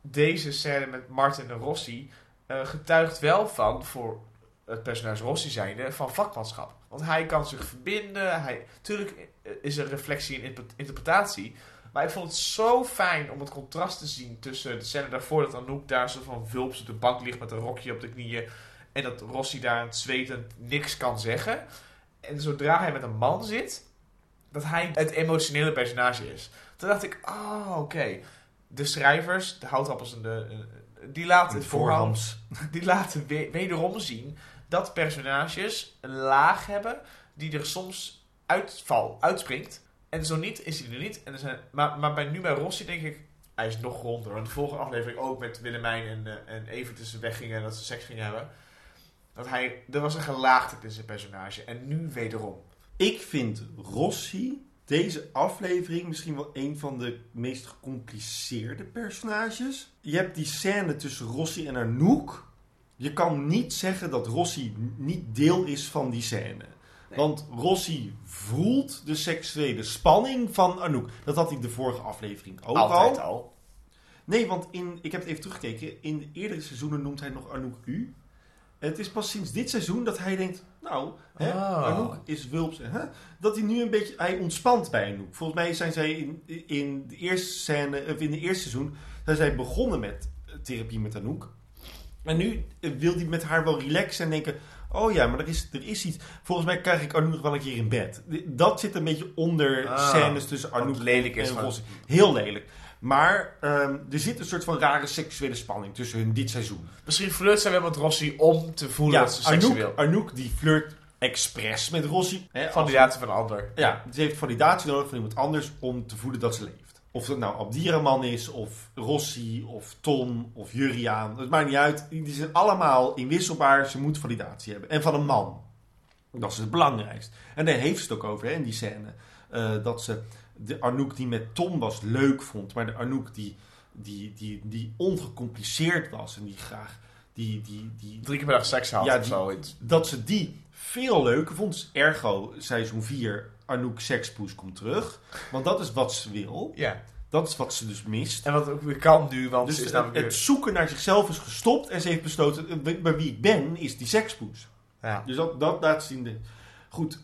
deze scène met Martin en Rossi... eh, getuigt wel van, voor het personage Rossi zijnde, van vakmanschap. Want hij kan zich verbinden. Hij, tuurlijk is er reflectie en interpre- interpretatie. Maar ik vond het zo fijn om het contrast te zien tussen de scène daarvoor dat Anouk daar zo van vulps op de bank ligt met een rokje op de knieën. En dat Rossi daar aan zwetend niks kan zeggen. En zodra hij met een man zit, dat hij het emotionele personage is. Toen dacht ik, oh oké. De schrijvers, de houtappels en de... die laten het voorhand die laten we- wederom zien dat personages een laag hebben die er soms uitval, uitspringt. En zo niet, is hij er niet. En er zijn, maar, maar bij, nu bij Rossi denk ik, hij is nog ronder. Want de volgende aflevering ook met Willemijn en, eh, en Evert tussen weggingen en dat ze seks gingen hebben. Dat hij, er was een gelaagdheid in zijn personage. En nu wederom. Ik vind Rossi deze aflevering misschien wel een van de meest gecompliceerde personages. Je hebt die scène tussen Rossi en Anouk. Je kan niet zeggen dat Rossi niet deel is van die scène. Want Rossi voelt de seksuele spanning van Anouk. Dat had hij de vorige aflevering ook Altijd al. al. Nee, want in, ik heb het even teruggekeken. In de eerdere seizoenen noemt hij nog Anouk U. Het is pas sinds dit seizoen dat hij denkt... Nou, hè, Oh. Anouk is wulps. Hè, dat hij nu een beetje... Hij ontspant bij Anouk. Volgens mij zijn zij in, in, de eerste scène, of in de eerste seizoen... zijn zij begonnen met eh, therapie met Anouk. En nu eh, wil hij met haar wel relaxen en denken... Oh ja, maar er is, er is iets. Volgens mij krijg ik Anouk nog wel een keer in bed. Dat zit een beetje onder Ah, scènes tussen Anouk lelijk is en. Rossi. Heel lelijk. Maar ehm, er zit een soort van rare seksuele spanning tussen hun dit seizoen. Misschien flirt zij wel met Rossi om te voelen dat ze seksueel... Anouk, die flirt expres met Rossi. Validatie van een ander. ja, ze heeft validatie nodig van iemand anders om te voelen dat ze leeft. Of dat nou Abdiraman is, of Rossi, of Ton, of Juriaan. Het maakt niet uit. Die zijn allemaal inwisselbaar. Ze moeten validatie hebben. En van een man. Dat is het belangrijkste. En daar heeft ze het ook over hè, in die scène. Eh, dat ze de Anouk die met Tom was leuk vond, maar de Anouk die, die, die, die ongecompliceerd was en die graag die, die, die, Drie keer per dag seks had Ja, of zo. Dat ze die veel leuker vond. Dus ergo, seizoen 4, Anouk Sekspoes komt terug. Want dat is wat ze wil. Ja. Dat is wat ze dus mist. En wat ook weer kan nu, want Dus is het, namelijk het weer... zoeken naar zichzelf is gestopt en ze heeft besloten, eh, bij wie ik ben, is die sekspoes. Ja. Dus dat, dat laat zien. De... Goed,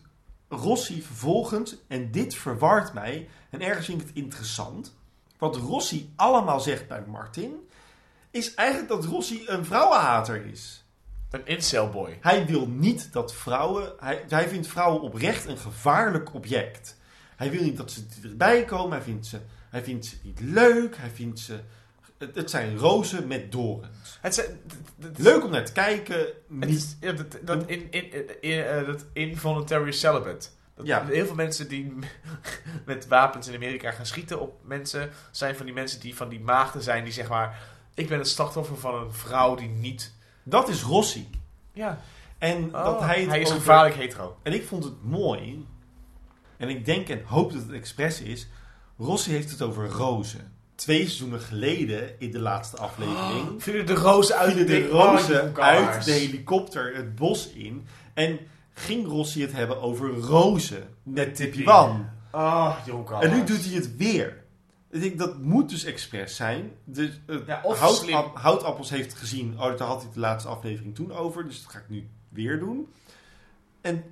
Rossi vervolgens, en dit verwart mij, en ergens vind ik het interessant. Wat Rossi allemaal zegt bij Martin, is eigenlijk dat Rossi een vrouwenhater is. Een incelboy. Hij wil niet dat vrouwen. Hij, hij vindt vrouwen oprecht een gevaarlijk object. Hij wil niet dat ze erbij komen. Hij vindt ze, hij vindt ze niet leuk. Hij vindt ze. Het, het zijn rozen met dorens. Het zijn, Leuk om naar te kijken. Niet, is, ja, dat, dat, in, in, in, eh, dat involuntary celibate. Dat, Ja. Heel veel mensen die met wapens in Amerika gaan schieten op mensen... zijn van die mensen die van die maagden zijn die zeg maar... Ik ben het slachtoffer van een vrouw die niet... dat is Rossi. Ja, En dat hij, Oh, hij is over- gevaarlijk hetero. En ik vond het mooi. En ik denk en hoop dat het expres is. Rossi heeft het over rozen. Twee seizoenen geleden in de laatste aflevering. Vielen de rozen uit de rozen Oh, uit de helikopter het bos in. En ging Rossi het hebben over rozen met Tippy Wan. Oh, En nu doet hij het weer. Ik denk, dat moet dus expres zijn. Dus, Ja, Hout-. Ap- Houtappels heeft gezien, oh, daar had hij de laatste aflevering toen over. Dus dat ga ik nu weer doen. En,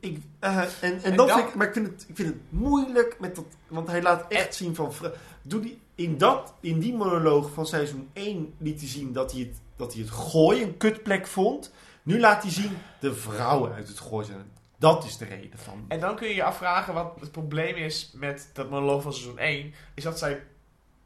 ik, eh, en, en, En dan- vind ik, maar ik vind, het, ik vind het moeilijk met dat, want hij laat echt zien van, doe die, in, dat, in die monoloog van seizoen 1 liet hij zien dat hij het, dat hij het gooi een kutplek vond. Nu laat hij zien de vrouwen uit het gooi zijn. Dat is de reden van. En dan kun je je afvragen wat het probleem is met dat monoloog van seizoen 1. Is dat zij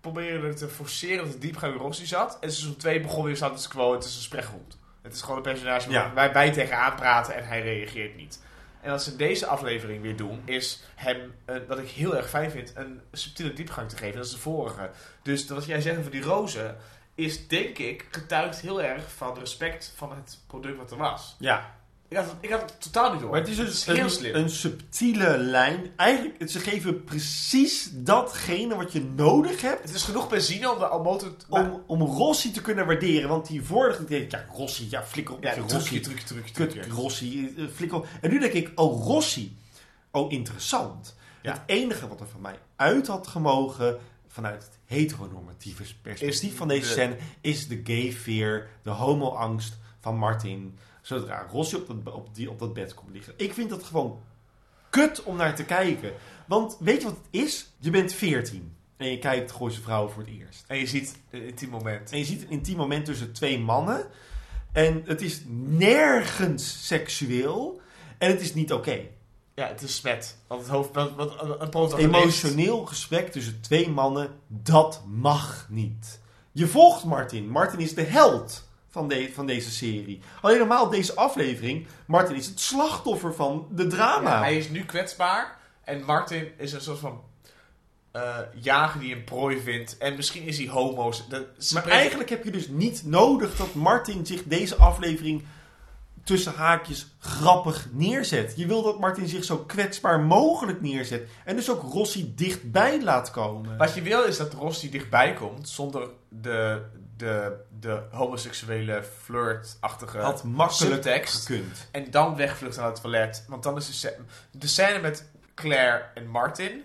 proberen te forceren dat de diepgang in Rossi zat. En seizoen 2 begon weer status quo. Het is een spreekgrond. Het is gewoon een personage waar Ja. wij, wij tegenaan praten en hij reageert niet. En wat ze deze aflevering weer doen, is hem, eh, wat ik heel erg fijn vind, een subtiele diepgang te geven. Dat is de vorige. Dus wat jij zegt over die rozen, is denk ik getuigt heel erg van respect van het product wat er was. Ja, Ik had, het- ik had het totaal niet door. Maar het is dus heel een, slim. een subtiele lijn. Eigenlijk, ze geven precies datgene wat je nodig hebt Het is genoeg benzine om de motor... om, om Rossi te kunnen waarderen. Want die vorige deed ja, Rossi, ja, flikker op ja, trucje, Rossi. trucje, trucje, Kut, trucje. Rossi, eh, flikker op. En nu denk ik, oh, Rossi. Oh, interessant. Ja. Het enige wat er van mij uit had gemogen, vanuit het heteronormatieve perspectief van deze de- scène, is de gay fear, de homo-angst van Martin. Zodra Rossi op dat, op, die, op dat bed komt liggen. Ik vind dat gewoon kut om naar te kijken. Want weet je wat het is? Je bent 14 en je kijkt Gooise Vrouwen voor het eerst. En je ziet een intiem moment. En je ziet een intiem moment tussen twee mannen. En het is nergens seksueel. En het is niet oké. Ja, het is smet. Want het hoofd... Want, want een protagonist... Emotioneel gesprek tussen twee mannen, dat mag niet. Je volgt Martin. Martin is de held van, de, van deze serie. Alleen normaal deze aflevering, Martin is het slachtoffer van de drama. Ja, hij is nu kwetsbaar. En Martin is een soort van... eh, jager die een prooi vindt. En misschien is hij homo's. Maar spreken- eigenlijk heb je dus niet nodig dat Martin zich deze aflevering tussen haakjes grappig neerzet. Je wil dat Martin zich zo kwetsbaar mogelijk neerzet. En dus ook Rossi dichtbij laat komen. Wat je wil is dat Rossi dichtbij komt zonder de, de, de homoseksuele flirt-achtige Had makkelijk gekund. En dan wegvlucht naar het toilet. Want dan is de, scè- de scène met Claire en Martin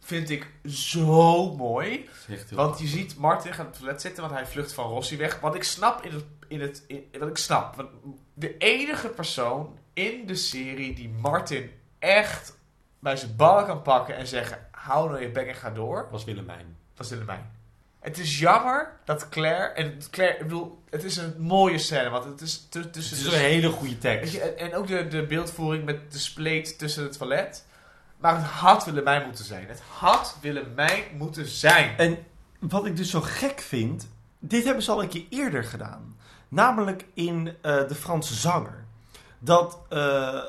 vind ik zo mooi. Want je ziet Martin gaat op het toilet zitten, want hij vlucht van Rossi weg. Wat ik snap in het. In het in, wat ik snap. Want de enige persoon in de serie die Martin echt bij zijn ballen kan pakken en zeggen: hou nou je bek en ga door. was Willemijn. Is Willemijn. Het is jammer dat Claire. En Claire, ik bedoel, het is een mooie scène, want het is tu- Het tussen. is de- een hele goede tekst. je, en, ook de, de beeldvoering met de spleet tussen het toilet. Maar het had Willemijn moeten zijn. Het had Willemijn moeten zijn. En wat ik dus zo gek vind, dit hebben ze al een keer eerder gedaan. Namelijk in eh, De Franse Zanger. Dat eh,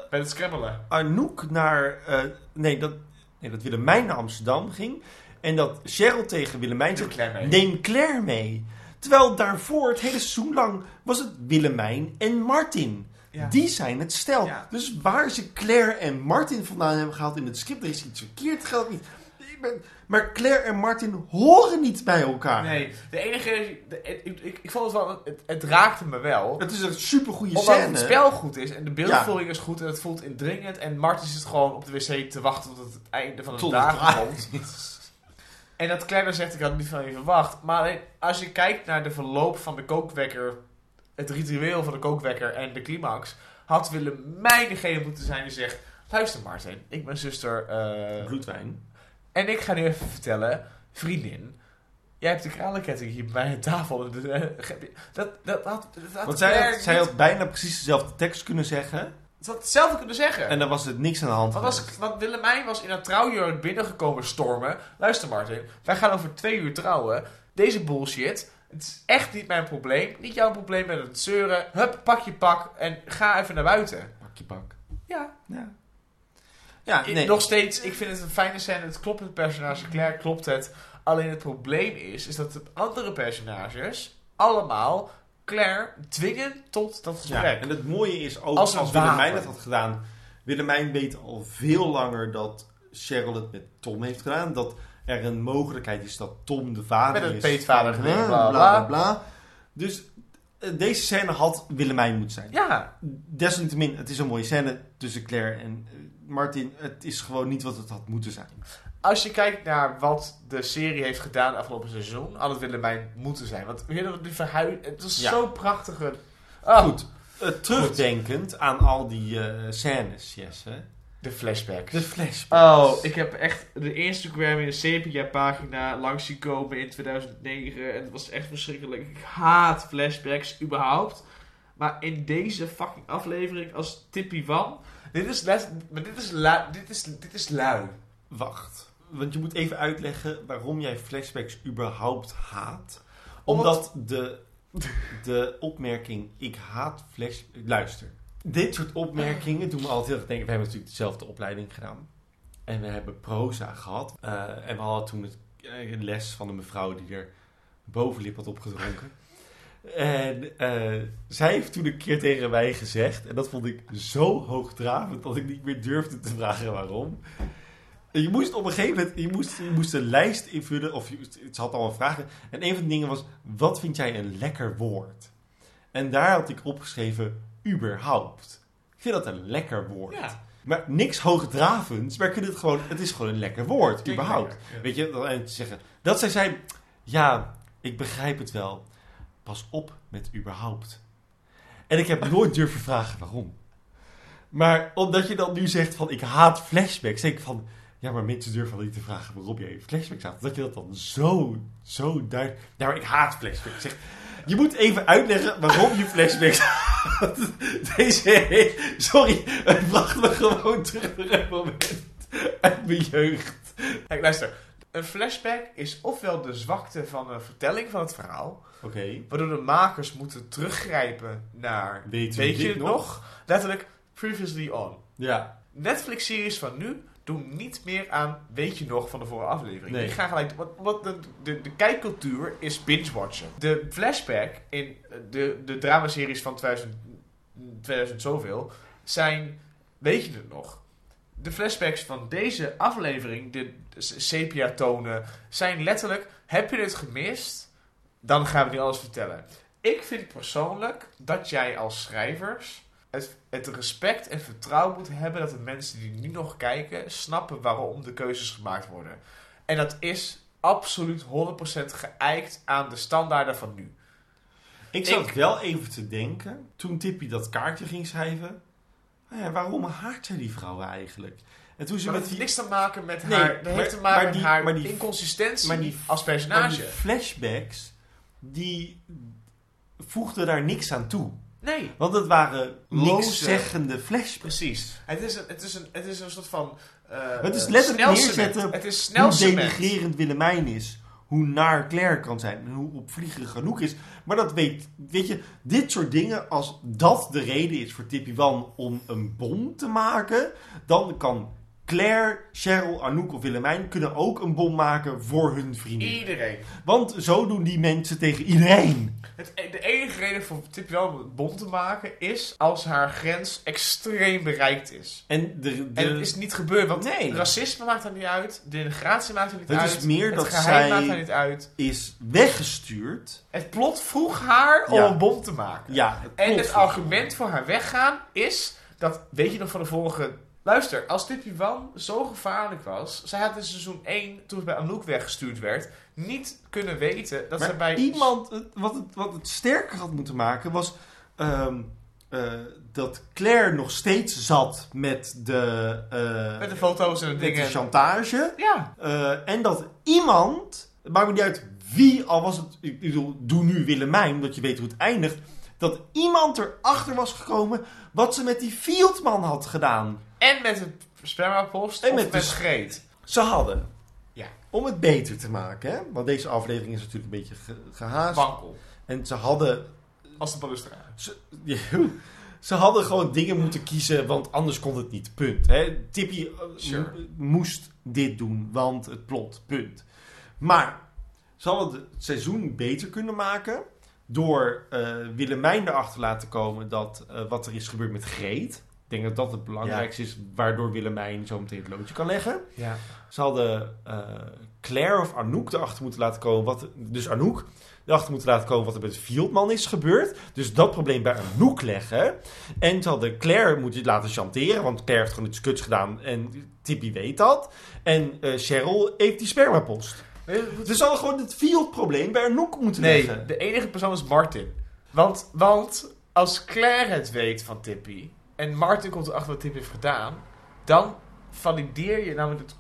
Bij het scrabbelen. Arnoek naar. eh, nee, dat, nee, dat Willemijn naar Amsterdam ging. En dat Cheryl tegen Willemijn zegt: Claire. Neem Claire mee. Terwijl daarvoor, het hele seizoen lang, was het Willemijn en Martin. Ja. Die zijn het stel. Ja. Dus waar ze Claire en Martin vandaan hebben gehaald in het script, er is iets verkeerd, geldt niet. Maar Claire en Martin horen niet bij elkaar. Nee, de enige... de- ik, ik, ik vond het wel... Het, het raakte me wel. Het is een supergoeie Omdat scène. het spel goed is en de beeldvorming is goed en het voelt indringend. En Martin zit gewoon op de wc te wachten tot het einde van de Tot klaar komt. En dat Claire zegt, ik had het niet van je verwacht. Maar als je kijkt naar de verloop van de kookwekker, het ritueel van de kookwekker en de climax, had Willemijn degene moeten zijn die zegt, luister Martin, ik ben zuster eh, Bloedwijn. en ik ga nu even vertellen, vriendin, jij hebt de kralenketting hier bij de tafel. Dat, dat, dat, dat Want zij had, zij had bijna precies dezelfde tekst kunnen zeggen. Ze had hetzelfde kunnen zeggen. En dan was het niks aan de hand. Want, als, geweest. want Willemijn was in een trouwjurk binnengekomen stormen. Luister Martin, wij gaan over twee uur trouwen. Deze bullshit, het is echt niet mijn probleem. Niet jouw probleem met het zeuren. Hup, pak je pak en ga even naar buiten. Pak je pak. Ja, Ja. Ja, ik- nee. nog steeds, ik vind het een fijne scène. Het klopt het personage, Claire klopt het. Alleen het probleem is, is dat de andere personages allemaal Claire dwingen tot dat Ja, gesprek. en het mooie is ook, Als als, Willemijn het had gedaan... Willemijn weet al veel langer dat Cheryl het met Tom heeft gedaan. Dat er een mogelijkheid is dat Tom de vader Met is. peetvader van, geweest, bla, bla, bla. bla. Dus eh, deze scène had Willemijn moeten zijn. Ja, Desalniettemin, het is een mooie scène tussen Claire en eh, Martin. Het is gewoon niet wat het had moeten zijn. Als je kijkt naar wat de serie heeft gedaan afgelopen seizoen, had het Willemijn moeten zijn. Want weet je, die verhuis, het is Ja. zo prachtige. Ah, Goed, terugdenkend aan al die eh, scènes, Jesse. De flashbacks. De flashbacks. Oh, ik heb echt de Instagram in de sepia pagina langs zien komen in 2009 en het was echt verschrikkelijk. Ik haat flashbacks überhaupt. Maar in deze fucking aflevering als Tippy Wan, dit is les, maar dit is lui, dit is dit is lui. Wacht. Want je moet even uitleggen waarom jij flashbacks überhaupt haat. Omdat- de, de opmerking ik haat flash... Luister. Dit soort opmerkingen doen me altijd heel erg denken... We hebben natuurlijk dezelfde opleiding gedaan. En we hebben proza gehad. Eh, en we hadden toen het, eh, een les van een mevrouw die er bovenlip had opgedronken. En eh, zij heeft toen een keer tegen mij gezegd... En dat vond ik zo hoogdravend dat ik niet meer durfde te vragen waarom. Je moest op een gegeven moment je moest, je moest een lijst invullen, of het had allemaal vragen. En een van de dingen was: wat vind jij een lekker woord? En daar had ik opgeschreven: überhaupt. Ik vind dat een lekker woord. Ja. Maar niks hoogdravends, maar het gewoon, het is gewoon een lekker woord, überhaupt. ja. Weet je, dan- en te zeggen. Dat zij zei: ja, ik begrijp het wel. Pas op met überhaupt. En ik heb nooit durven vragen waarom. Maar omdat je dan nu zegt van ik haat flashbacks, denk ik van ja, maar mensen durven wel niet te vragen waarom jij flashbacks haat. Dat je dat dan zo, zo duidelijk. Maar ik haat flashbacks. Zeg, je moet even uitleggen waarom je flashbacks haat. Deze, sorry, het bracht me gewoon terug naar een moment uit mijn jeugd. Kijk, luister. Een flashback is ofwel de zwakte van een vertelling van het verhaal, Oké, waardoor de makers moeten teruggrijpen naar Weet je het nog? nog? Letterlijk previously on. ja. Netflix-series van nu doen niet meer aan weet je nog van de vorige aflevering. Nee. Gaan gelijk. Wat, wat de, de, de kijkcultuur is binge-watchen. De flashback in de, de dramaseries van 2000, 2000 zoveel zijn. Weet je het nog? De flashbacks van deze aflevering, de sepia-tonen, zijn letterlijk: heb je het gemist? Dan gaan we nu alles vertellen. Ik vind persoonlijk dat jij als schrijvers het, het respect en vertrouwen moet hebben dat de mensen die nu nog kijken snappen waarom de keuzes gemaakt worden. En dat is absoluut 100% geëikt aan de standaarden van nu. Ik zat Ik- wel even te denken, toen Tippy dat kaartje ging schrijven. Nou ja, waarom haat zij die vrouwen eigenlijk? En toen ze Maar met heeft die, niks te maken met Nee, haar. Dat maar- heeft te maken maar met die- haar maar die- inconsistentie maar die- als maar personage. die flashbacks, die voegden daar niks aan toe. Nee, Want het waren Loze- niks zeggende flashbacks. precies. Het is een, het is een, het is een soort van. eh, Het is eh, letterlijk neerzetten Het is Hoe denigrerend Willemijn is. Hoe naar Claire kan zijn. En hoe opvliegerig genoeg is. Maar dat weet, weet je, dit soort dingen, als dat de reden is voor Tippy Wan om een bom te maken, dan kan Claire, Cheryl, Anouk of Willemijn kunnen ook een bom maken voor hun vrienden. Iedereen. Want zo doen die mensen tegen iedereen. Het, de enige reden voor Tippy wel om een bom te maken is als haar grens extreem bereikt is. En, de, de, En het is niet gebeurd, want Nee. racisme maakt er niet uit, denigratie maakt er niet Het uit, is meer het dat zij- maakt er niet uit. is weggestuurd. Het plot vroeg haar om een bom te maken. Ja, het En het argument voor haar weggaan is dat, weet je nog van de vorige... Luister, als Tippy Wan zo gevaarlijk was, zij had in seizoen 1, toen ze bij Anouk weggestuurd werd, niet kunnen weten dat ze bij... iemand, het- wat het, wat het sterker had moeten maken, was ehm, eh, dat Claire nog steeds zat met de, eh, Met de foto's en de met de dingen. chantage. Ja, Eh, en dat iemand, het maakt me niet uit wie, al was het, ik bedoel, doe nu Willemijn, omdat je weet hoe het eindigt. Dat iemand erachter was gekomen wat ze met die Fieldman had gedaan. En met het spermapost En of met de met sch- Greet. Ze hadden, Ja. om het beter te maken, hè, want deze aflevering is natuurlijk een beetje ge- gehaast. Wankel. En ze hadden Als de balustrade. Ze, ja, ze hadden gewoon dingen moeten kiezen, want anders kon het niet. Punt. Hè? Tippy eh, Sure. moest dit doen, want het plot. Punt. Maar ze hadden het seizoen beter kunnen maken door eh Willemijn erachter te laten komen dat eh, wat er is gebeurd met Greet. Denk dat dat het belangrijkste is, waardoor Willemijn zo meteen het loodje kan leggen. Ja. Ze hadden eh, Claire of Anouk erachter moeten laten komen. Wat, dus Anouk erachter moeten laten komen wat er met Fieldman is gebeurd. Dus dat probleem bij Anouk leggen. En ze hadden Claire moeten laten chanteren. Want Claire heeft gewoon iets kuts gedaan. En Tippy weet dat. En eh, Cheryl heeft die spermapost. Dus ze hadden gewoon het Field-probleem bij Anouk moeten Nee, leggen. de enige persoon is Martin. Want, want als Claire het weet van Tippy en Martin komt erachter wat Tippy heeft gedaan, dan valideer je namelijk het,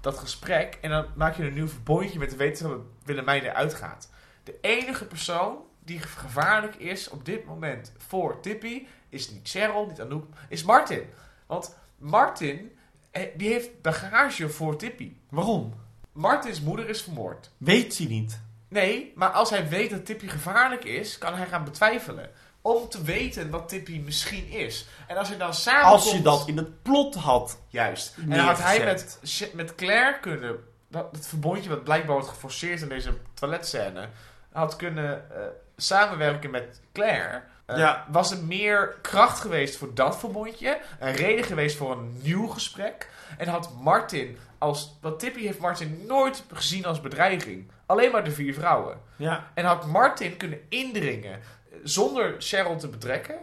dat gesprek en dan maak je een nieuw verbondje met de wetenschap dat Willemijn eruit gaat. De enige persoon die gevaarlijk is op dit moment voor Tippy is niet Cheryl, niet Anouk, is Martin. Want Martin, eh, die heeft bagage voor Tippy. Waarom? Martins moeder is vermoord. Weet ze niet. Nee, maar als hij weet dat Tippy gevaarlijk is, kan hij gaan betwijfelen. Om te weten wat Tippy misschien is. En als hij dan samen. Als je dat in het plot had. Juist. En dan had hij met, met Claire kunnen. Dat, het verbondje wat blijkbaar wordt geforceerd in deze toiletscène. Had kunnen eh, samenwerken met Claire. Eh, Ja. Was er meer kracht geweest voor dat verbondje? Een reden geweest voor een nieuw gesprek? En had Martin als. Want Tippy heeft Martin nooit gezien als bedreiging. Alleen maar de vier vrouwen. Ja. En had Martin kunnen indringen zonder Cheryl te betrekken.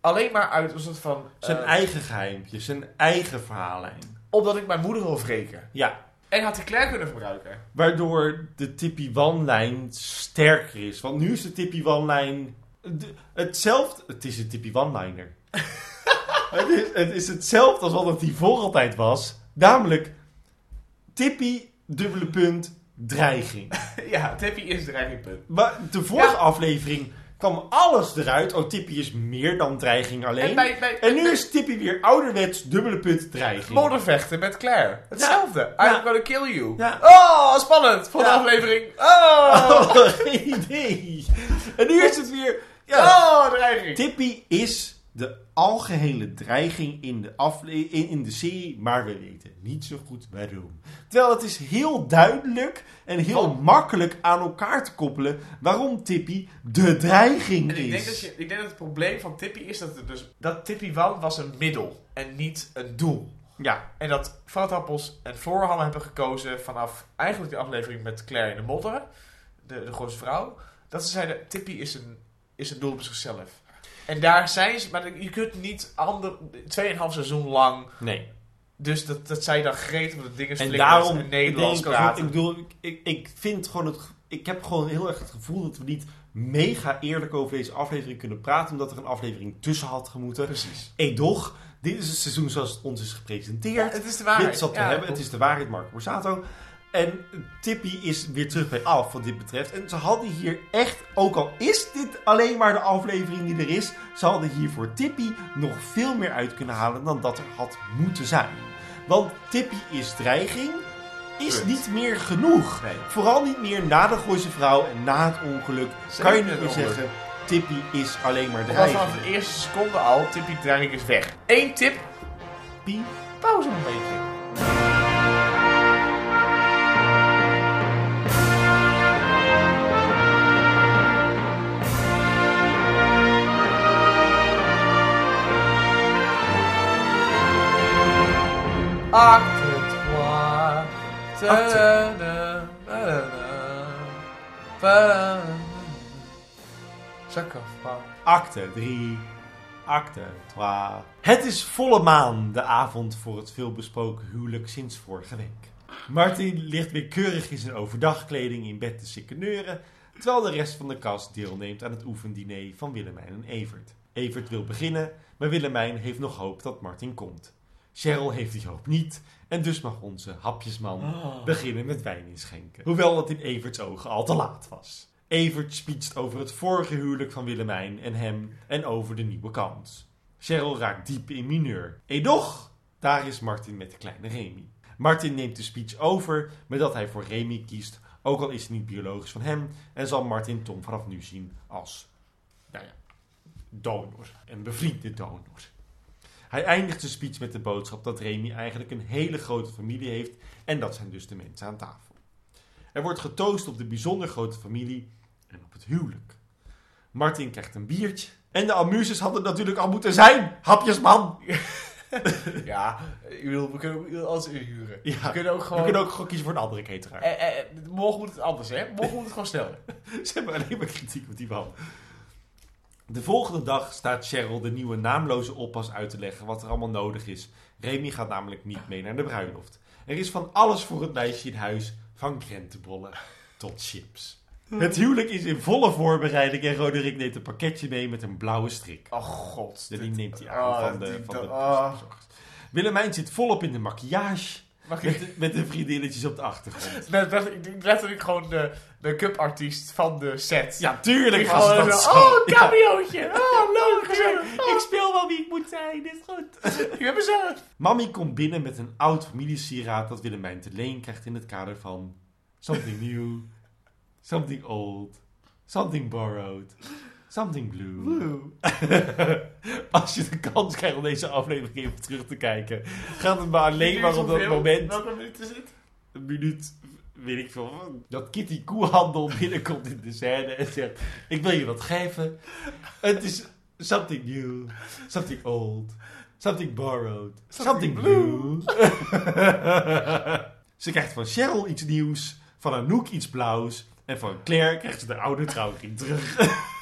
Alleen maar uit een soort van. Zijn eh, eigen geheimpje. Zijn eigen verhaallijn. Omdat ik mijn moeder wil wreken. Ja. En had hij Claire kunnen gebruiken. Waardoor de Tippy One-lijn sterker is. Want nu is de Tippy One-lijn de- hetzelfde. Het is een Tippy One-liner. het, is, het is hetzelfde als wat het hiervoor altijd was. Namelijk Tippy, dubbele punt, dreiging. ja, Tippy is de dreigingpunt. Maar de vorige Ja. aflevering kwam alles eruit. Oh, Tippy is meer dan dreiging alleen. En, bij, bij, En nu is Tippy weer ouderwets, dubbele punt, dreiging. moddervechten met Claire. Hetzelfde. Ja. I'm gonna kill you. Ja. Oh, spannend. Voor de Ja. aflevering. Oh. Oh, geen idee. En nu is het weer... Ja, Oh, dreiging. Tippy is de algehele dreiging in de, afle in, in de serie, maar we weten niet zo goed waarom. Terwijl het is heel duidelijk en heel makkelijk aan elkaar te koppelen waarom Tippy de dreiging En is. ik denk, dat je, ik denk dat het probleem van Tippy is dat, het dus, dat Tippy Wan was een middel en niet een doel. Ja, En dat Fruitappels en Floorham hebben gekozen vanaf eigenlijk de aflevering met Claire in de modder, de, de grootste vrouw, dat ze zeiden, Tippy is een, is een doel op zichzelf. En daar zijn ze, maar je kunt niet ander, 2,5 seizoen lang, nee. dus dat, dat zij dan gretig op de dingen En daarom en Nederlands denk ik, praten. ik bedoel, ik, ik, ik vind gewoon het, ik heb gewoon heel erg het gevoel dat we niet mega eerlijk over deze aflevering kunnen praten, omdat er een aflevering tussen had gemoeten. Precies. Edoch, dit is het seizoen zoals het ons is gepresenteerd. het is de waarheid. Dit is wat we Ja, hebben. Het is de waarheid, Marco Borsato. En Tippy is weer terug bij af wat dit betreft. En ze hadden hier echt, ook al is dit alleen maar de aflevering die er is, ze hadden hier voor Tippy nog veel meer uit kunnen halen dan dat er had moeten zijn. Want Tippy is dreiging, is niet meer genoeg. Nee. Vooral niet meer na de Gooise vrouw en na het ongeluk. Zeker kan je niet meer zeggen, Tippy is alleen maar dreiging. vanaf de eerste seconde al, Tippy dreiging is weg. Eén tip, Tippy pauze een beetje. Ta-da-da, ta-da. Sarcophaag. Acte 3. Acte 2. Het is volle maan, de avond voor het veelbesproken huwelijk sinds vorige week. Martin ligt weer keurig in zijn overdagkleding in bed te sikkeneuren, terwijl de rest van de kast deelneemt aan het oefendiner van Willemijn en Evert. Evert wil beginnen, maar Willemijn heeft nog hoop dat Martin komt. Cheryl heeft die hoop niet, en dus mag onze hapjesman beginnen met wijn inschenken. Hoewel het in Everts ogen al te laat was. Evert speecht over het vorige huwelijk van Willemijn en hem en over de nieuwe kans. Cheryl raakt diep in mineur. Edoch, daar is Martin met de kleine Remy. Martin neemt de speech over met dat hij voor Remy kiest, ook al is het niet biologisch van hem, en zal Martin Tom vanaf nu zien als, nou ja, donor. Een bevriende donor. Hij eindigt de speech met de boodschap dat Remy eigenlijk een hele grote familie heeft en dat zijn dus de mensen aan tafel. Er wordt getoost op de bijzonder grote familie en op het huwelijk. Martin krijgt een biertje. En de amuses hadden natuurlijk al moeten zijn. Hapjesman. Ja, ik bedoel, we kunnen ook alles inhuren. Ja, We kunnen ook we gewoon... kunnen ook gewoon kiezen voor een andere cateraar. Eh, eh, morgen moet het anders, hè? Morgen moet het gewoon sneller. Ze hebben alleen maar kritiek op die man. De volgende dag staat Cheryl de nieuwe naamloze oppas uit te leggen wat er allemaal nodig is. Remy gaat namelijk niet mee naar de bruiloft. Er is van alles voor het meisje in huis, van krentenbollen tot chips. Het huwelijk is in volle voorbereiding en Roderick neemt een pakketje mee met een blauwe strik. Oh god. Die dit- neemt hij aan Oh, van de, die- van de oh. verzorgers. Willemijn zit volop in de maquillage Mag met ik... de, met de vriendinnetjes op de achtergrond. Ik denk letterlijk gewoon de make-up artiest van de set. Ja, tuurlijk was gewoon dat zo, zo. Oh, Ja. cameootje. Oh, leuk. gezellig. Ik speel wel wie ik moet zijn, is goed. Ik heb mezelf. Mammy komt binnen met een oud familiesieraad dat Willemijn te leen krijgt in het kader van Something New, Something Old, Something Borrowed, Something Blue. Als je de kans krijgt om deze aflevering even terug te kijken, gaat het maar alleen maar op dat moment, Welke minuut is het? een minuut, weet ik veel, dat Kitty Koehandel binnenkomt in de scène en zegt, ik wil je wat geven. Het is Something New, Something Old, Something Borrowed, Something, Blue. ze krijgt van Cheryl iets nieuws, van Anouk iets blauws en van Claire krijgt ze de oude trouwring terug.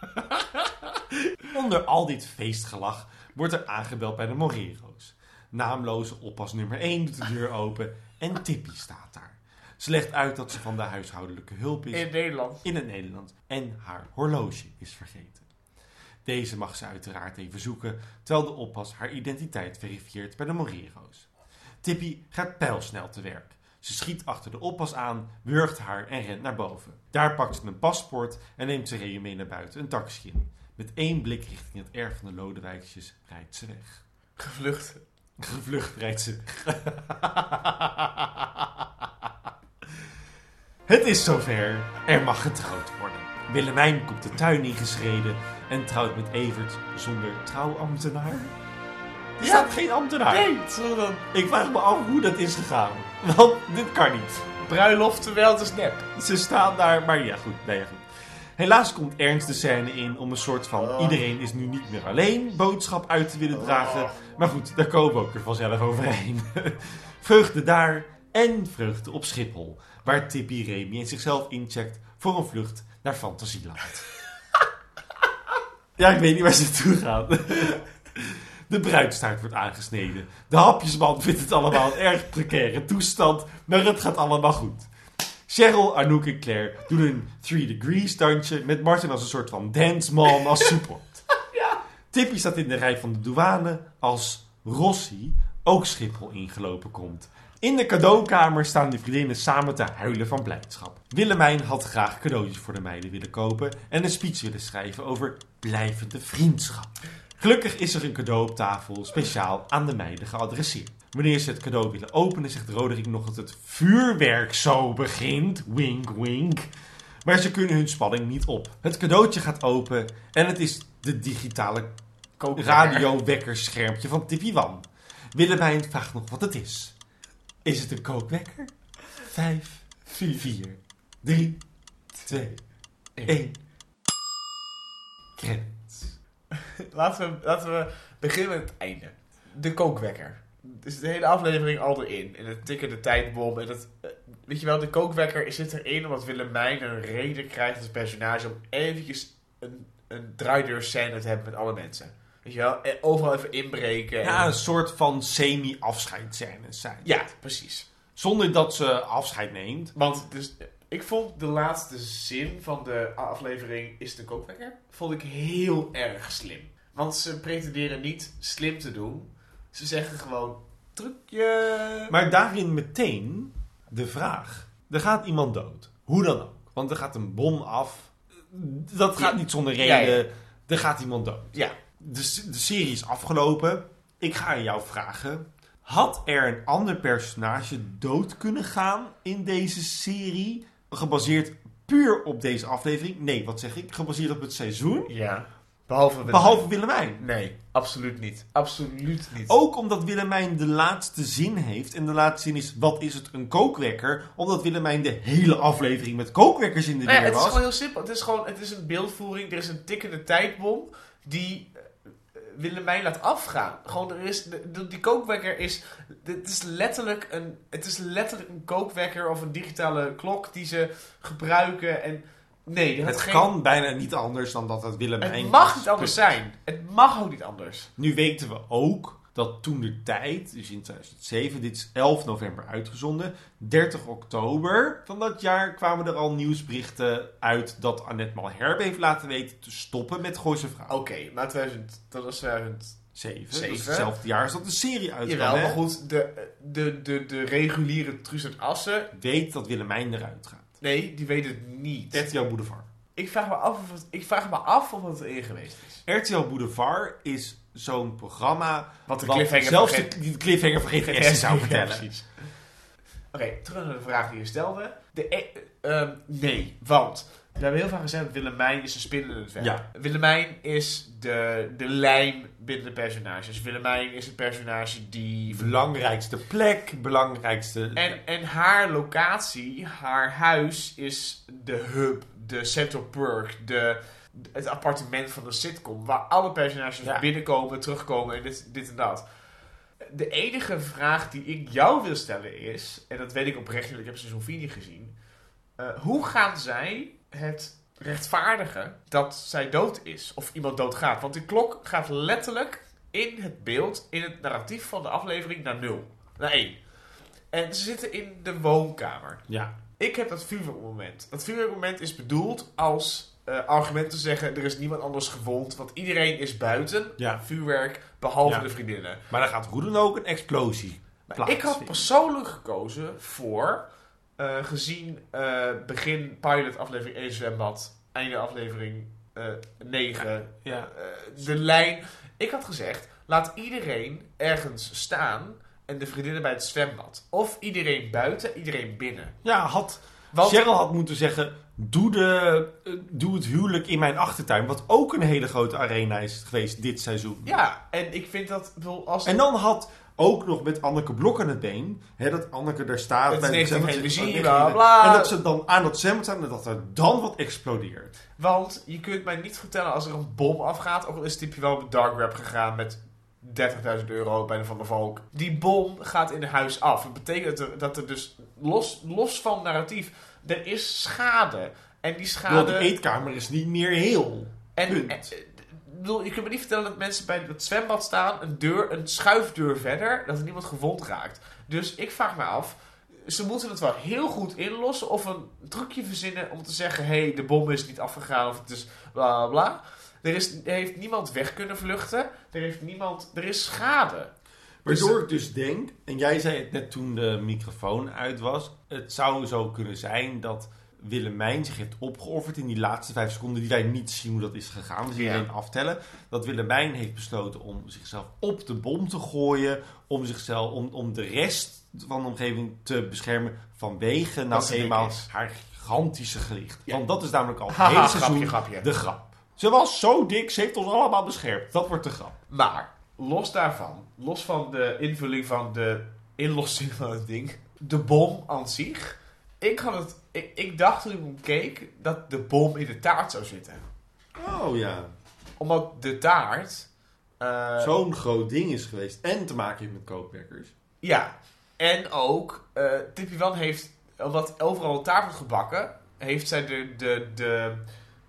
Onder al dit feestgelach wordt er aangebeld bij de Morero's. Naamloze oppas nummer 1 doet de deur open en Tippy staat daar. Ze legt uit dat ze van de huishoudelijke hulp is In Nederland. in het Nederlands en haar horloge is vergeten. Deze mag ze uiteraard even zoeken, terwijl de oppas haar identiteit verifieert bij de Morero's. Tippy gaat pijlsnel te werk. Ze schiet achter de oppas aan, wurgt haar en rent naar boven. Daar pakt ze een paspoort en neemt ze Remy mee naar buiten, een taxi in. Met één blik richting het erf van de Lodewijkjes rijdt ze weg. Gevlucht. Gevlucht rijdt ze weg. Het is zover. Er mag getrouwd worden. Willemijn komt de tuin ingeschreden en trouwt met Evert zonder trouwambtenaar. Er staat geen ambtenaar. Nee, dan. Ik vraag me af hoe dat is gegaan. Want dit kan niet. Bruiloft terwijl het is nep. Ze staan daar, maar ja goed, nee, ja, goed. Helaas komt Ernst de scène in om een soort van Oh. iedereen is nu niet meer alleen boodschap uit te willen dragen. Oh. Maar goed, daar komen we ook er vanzelf overheen. vreugde daar en vreugde op Schiphol, waar Tippy Remy en zichzelf incheckt voor een vlucht naar Fantasieland. ja, ik weet niet waar ze naartoe gaan. De bruidstaart wordt aangesneden. De hapjesman vindt het allemaal een erg precaire toestand, maar het gaat allemaal goed. Cheryl, Anouk en Claire doen een 3 degrees dansje met Martin als een soort van dance mom als support. Tippy staat in de rij van de douane als Rossi ook Schiphol ingelopen komt. In de cadeaukamer staan de vriendinnen samen te huilen van blijdschap. Willemijn had graag cadeautjes voor de meiden willen kopen en een speech willen schrijven over blijvende vriendschap. Gelukkig is er een cadeau op tafel speciaal aan de meiden geadresseerd. Wanneer ze het cadeau willen openen, zegt Roderick nog dat het vuurwerk zo begint. Wink, wink. Maar ze kunnen hun spanning niet op. Het cadeautje gaat open en het is de digitale radiowekkerschermpje van Tippy Wan. Willemijn vraagt nog wat het is. Is het een kookwekker? Vijf, vier, drie, twee, één. Laten we, laten we beginnen met het einde. De kookwekker. is de hele aflevering al erin. En het tikken de tijdbom. En het, eh, weet je wel, de kookwekker zit erin omdat Willemijn een reden krijgt als personage om eventjes een, een draaideurscène te hebben met alle mensen. Weet je wel, en overal even inbreken. Ja, en- een soort van semi-afscheidscènes zijn. ja, precies. Zonder dat ze afscheid neemt. Want dus, ik vond de laatste zin van de aflevering is de kookwekker, vond ik heel erg slim. Want ze pretenderen niet slim te doen. Ze zeggen gewoon, trucje. Maar daarin meteen de vraag. Er gaat iemand dood. Hoe dan ook. Want er gaat een bom af. Dat gaat niet zonder reden. ja. Er gaat iemand dood. Ja, De, de serie is afgelopen. Ik ga aan jou vragen. Had er een ander personage dood kunnen gaan in deze serie? Gebaseerd puur op deze aflevering? Nee, wat zeg ik? Gebaseerd op het seizoen? ja. Behalve Willemijn. Behalve Willemijn. Nee, absoluut niet. Absoluut niet. Ook omdat Willemijn de laatste zin heeft. En de laatste zin is, wat is het, een kookwekker? Omdat Willemijn de hele aflevering met kookwekkers in de Nou ja, weer het is was. gewoon heel simpel. Het is gewoon het is een beeldvoering. Er is een tikkende tijdbom die Willemijn laat afgaan. Gewoon, er is, de, die kookwekker is... Het is, letterlijk een, het is letterlijk een kookwekker of een digitale klok die ze gebruiken. En nee, Het geen, kan bijna niet anders dan dat het Willemijn Het mag niet anders zijn. Het mag ook niet anders. Nu weten we ook dat toen de tijd, dus in 2007, dit is 11 november uitgezonden, 30 oktober van dat jaar kwamen er al nieuwsberichten uit dat Annette Malherbe heeft laten weten te stoppen met Gooise Vrouw. Oké, maar 2000, dat was 2000... 7. Dat is Zeven. hetzelfde jaar als dat de serie uitkwam. Jawel, maar goed, de, de, de, de reguliere Truus uit Assen... Weet dat Willemijn eruit gaat. Nee, die weet het niet. RTL Boulevard. Ik vraag me af of het, ik vraag me af of het erin geweest is. RTL Boulevard is zo'n programma Wat de cliffhanger zelfs vergeet- de, cliffhanger vergeet Esther zou vertellen. Oké, terug naar de vraag die je stelde. De, e- ehm, nee, want we hebben heel vaak gezegd Willemijn is een spin in het web. Ja. Willemijn is de, de lijm binnen de personages. Willemijn is het personage die... Belangrijkste plek, belangrijkste... En, en haar locatie, haar huis, is de hub, de Central Perk, de, het appartement van de sitcom. Waar alle personages Ja. binnenkomen, terugkomen en dit, dit en dat. De enige vraag die ik jou wil stellen is, en dat weet ik oprecht, want ik heb seizoen 4 niet gezien. eh, hoe gaan zij het rechtvaardigen dat zij dood is of iemand doodgaat? Want die klok gaat letterlijk in het beeld, in het narratief van de aflevering naar nul. Naar één. En ze zitten in de woonkamer. Ja. Ik heb dat vuurwerkmoment. Dat vuurwerkmoment is bedoeld als eh, argument te zeggen... er is niemand anders gewond, want iedereen is buiten. Ja. Vuurwerk, behalve Ja. de vriendinnen. Maar dan gaat hoe dan ook een explosie Maar ik had persoonlijk gekozen voor... eh, gezien eh, begin pilot aflevering 1 zwembad... einde aflevering eh 9... Ja. de lijn... Ik had gezegd, laat iedereen ergens staan... en de vriendinnen bij het zwembad. Of iedereen buiten, iedereen binnen. Ja, had... Want Cheryl had moeten zeggen, doe, de, eh, doe het huwelijk in mijn achtertuin. Wat ook een hele grote arena is geweest dit seizoen. Ja, en ik vind dat... bedoel, Als En dan had ook nog met Anneke Blok aan het been. Hè, dat Anneke daar staat. Bij bla, bla. En dat ze dan aan dat zwembad staan en dat er dan wat explodeert. Want je kunt mij niet vertellen als er een bom afgaat, ook al is het wel op de dark web gegaan met 30.000 euro bij de Van der Valk. Die bom gaat in het huis af. Dat betekent dat er, dat er dus, los, los van narratief, er is schade. En die Want schade... de eetkamer is niet meer heel. en, punt. en- bedoel, je kunt me niet vertellen dat mensen bij het zwembad staan, een, deur, een schuifdeur verder, dat er niemand gewond raakt. Dus ik vraag me af, ze moeten het wel heel goed inlossen of een trucje verzinnen om te zeggen, hé, hey, de bom is niet afgegaan of het is bla bla. Er, is, er heeft niemand weg kunnen vluchten, er heeft niemand, er is schade. Waardoor ik dus denk, en jij zei het net toen de microfoon uit was. Het zou zo kunnen zijn dat Willemijn zich heeft opgeofferd in die laatste vijf seconden. Die wij niet zien hoe dat is gegaan. We zien Ja. alleen aftellen. Dat Willemijn heeft besloten om zichzelf op de bom te gooien. Om, zichzelf, om, om de rest van de omgeving te beschermen. Vanwege nou eenmaal haar gigantische gewicht. Ja. Want dat is namelijk al het hele grapje, grapje. de grap. Ze was zo dik, ze heeft ons allemaal beschermd. Dat wordt de grap. Maar, los daarvan, los van de invulling van de inlossing van het ding, de bom aan zich. Ik, had het, ik, ik dacht toen ik hem keek dat de bom in de taart zou zitten. Oh ja. Omdat de taart eh, zo'n groot ding is geweest. En te maken heeft met kookwerkers. Ja, en ook, eh Tippy Wan heeft, omdat overal taart wordt gebakken, heeft zij de, de, de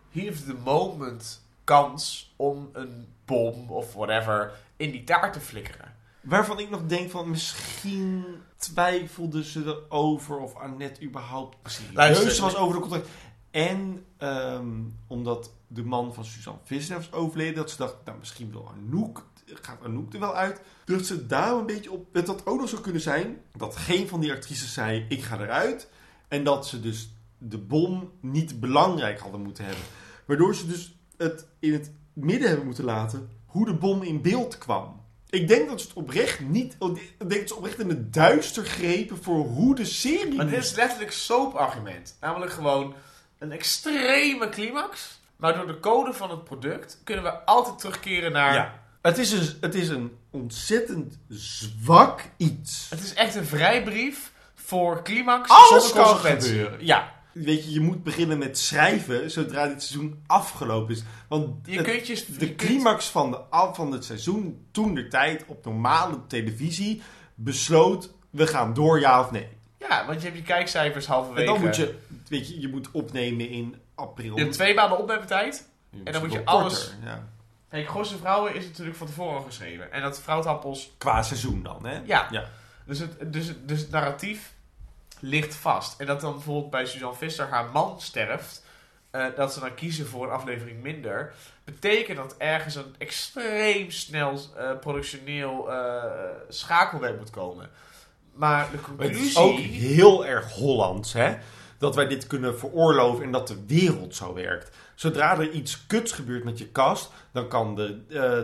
heat of the moment kans om een bom of whatever in die taart te flikkeren. Waarvan ik nog denk van misschien twijfelde ze erover of Annette überhaupt serieus was over de contract. En ehm, omdat de man van Suzanne Visser was overleden, dat ze dacht, nou misschien wil Anouk, gaat Anouk er wel uit. Dat ze daar een beetje op, dat dat ook nog zou kunnen zijn, dat geen van die actrices zei, ik ga eruit. En dat ze dus de bom niet belangrijk hadden moeten hebben. Waardoor ze dus het in het midden hebben moeten laten hoe de bom in beeld kwam. Ik denk dat ze het oprecht niet. Ik denk dat ze oprecht in het duister grepen voor hoe de serie. Maar dit is letterlijk soap-argument. Namelijk gewoon een extreme climax. Maar door de code van het product kunnen we altijd terugkeren naar... Ja. Het is, een, het is een ontzettend zwak iets. Het is echt een vrijbrief voor climax Alles zonder kan consequenties. gebeuren. Ja. Weet je, je moet beginnen met schrijven zodra dit seizoen afgelopen is. Want Je het- kunt je, je de kunt- climax van, de, van het seizoen, toen de tijd op normale televisie, besloot we gaan door ja of nee. Ja, want je hebt je kijkcijfers halverwege. En dan moet je, weet je, je moet opnemen in april. Je hebt twee maanden opnementijd. en dan moet je alles- Korter, ja. Kijk, Vrouwen is natuurlijk van tevoren geschreven. En dat Vrouwtappels... Qua seizoen dan, hè? Ja. Ja. Dus, het, dus, dus het narratief ligt vast. En dat dan bijvoorbeeld bij Suzanne Visser haar man sterft... eh, dat ze dan kiezen voor een aflevering minder... betekent dat ergens een extreem snel eh, productioneel eh, schakelwerk moet komen. Maar de Maar het conclusie... is ook heel erg Hollands, hè? Dat wij dit kunnen veroorloven en dat de wereld zo werkt. Zodra er iets kuts gebeurt met je cast, dan kan de,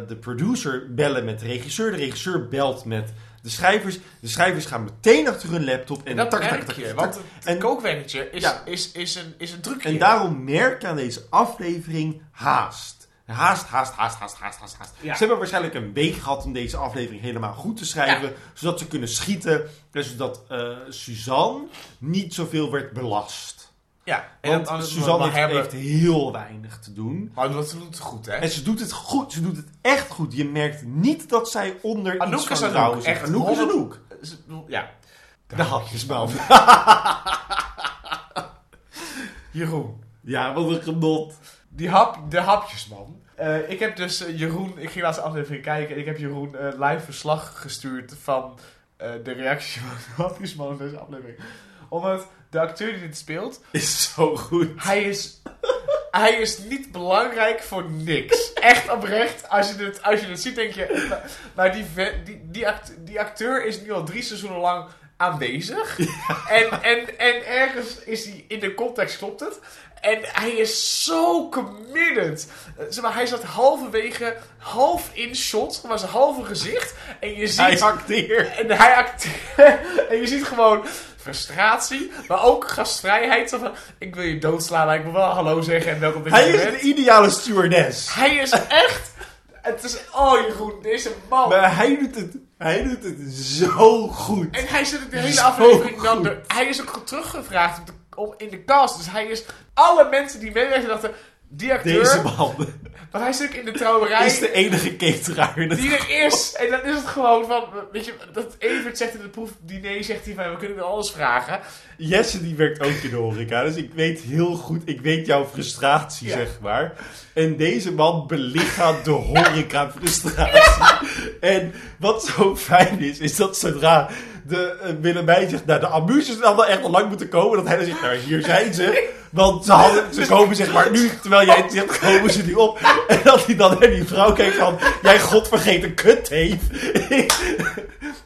de producer bellen met de regisseur. De regisseur belt met de schrijvers. De schrijvers gaan meteen achter hun laptop en En dat tak, merk tak, je, tak, want tak. het En- kookwerkertje is, Ja. is, is, een, is een trucje. En daarom merk je aan deze aflevering haast. Haast, haast, haast, haast, haast, haast, haast. Ja. Ze hebben waarschijnlijk een week gehad om deze aflevering helemaal goed te schrijven. Zodat ze kunnen schieten. En zodat eh, Suzanne niet zoveel werd belast. Ja, en Want Suzanne heeft, hebben... heeft heel weinig te doen. Maar dat ze doet het goed, hè? En ze doet het goed. Ze doet het echt goed. Je merkt niet dat zij onder Anouk iets is van Anouk. zit. Echt Anouk is Anouk. Ja. De hapjesman. Jeroen. Ja, wat een genot. Die hap, de hapjesman. Eh, ik heb dus eh, Jeroen, ik ging laatst aflevering kijken en ik heb Jeroen eh, live verslag gestuurd van de reactie van de hapjesman in deze aflevering. Omdat de acteur die dit speelt, Is zo goed. hij is, hij is niet belangrijk voor niks. Echt oprecht, als je het, als je het ziet denk je, maar- die, die, die, act- die acteur is nu al drie seizoenen lang aanwezig. En, en, en ergens is hij, in de context klopt het. En hij is zo committed. Eh, Zeg maar, hij zat halverwege, half in shot, maar zijn halve gezicht. En je ziet... Hij acteert. En hij acteert. en je ziet gewoon frustratie, maar ook gastvrijheid. Van, ik wil je doodslaan, maar ik wil wel hallo zeggen en welkom Hij is de ideale stewardess. Hij is echt... Het is... Oh Jeroen, deze man. Maar hij doet het, hij doet het zo goed. En hij zit het de hele Zo aflevering dan... de- hij is ook teruggevraagd op, in de cast. Dus hij is... Alle mensen die meewerken dachten... Die acteur... Deze man Want hij zit ook in de trouwerij... is de enige cateraar. in het Die er is. En dan is het gewoon van... Weet je, dat Evert zegt in het proefdiner... Zegt hij van... We kunnen alles vragen. Jesse die werkt ook in de horeca, dus ik weet heel goed, ik weet jouw frustratie, Ja. zeg maar. En deze man belichaamt de horeca frustratie. En wat zo fijn is, is dat zodra de uh, Willemijn zegt, nou de amuses hadden echt al lang moeten komen, dat hij zegt, nou hier zijn ze. Want ze, hadden, ze komen zeg maar nu, terwijl jij zegt, komen ze nu op. En dat hij dan naar die vrouw kijkt van, jij godvergeten kutteef.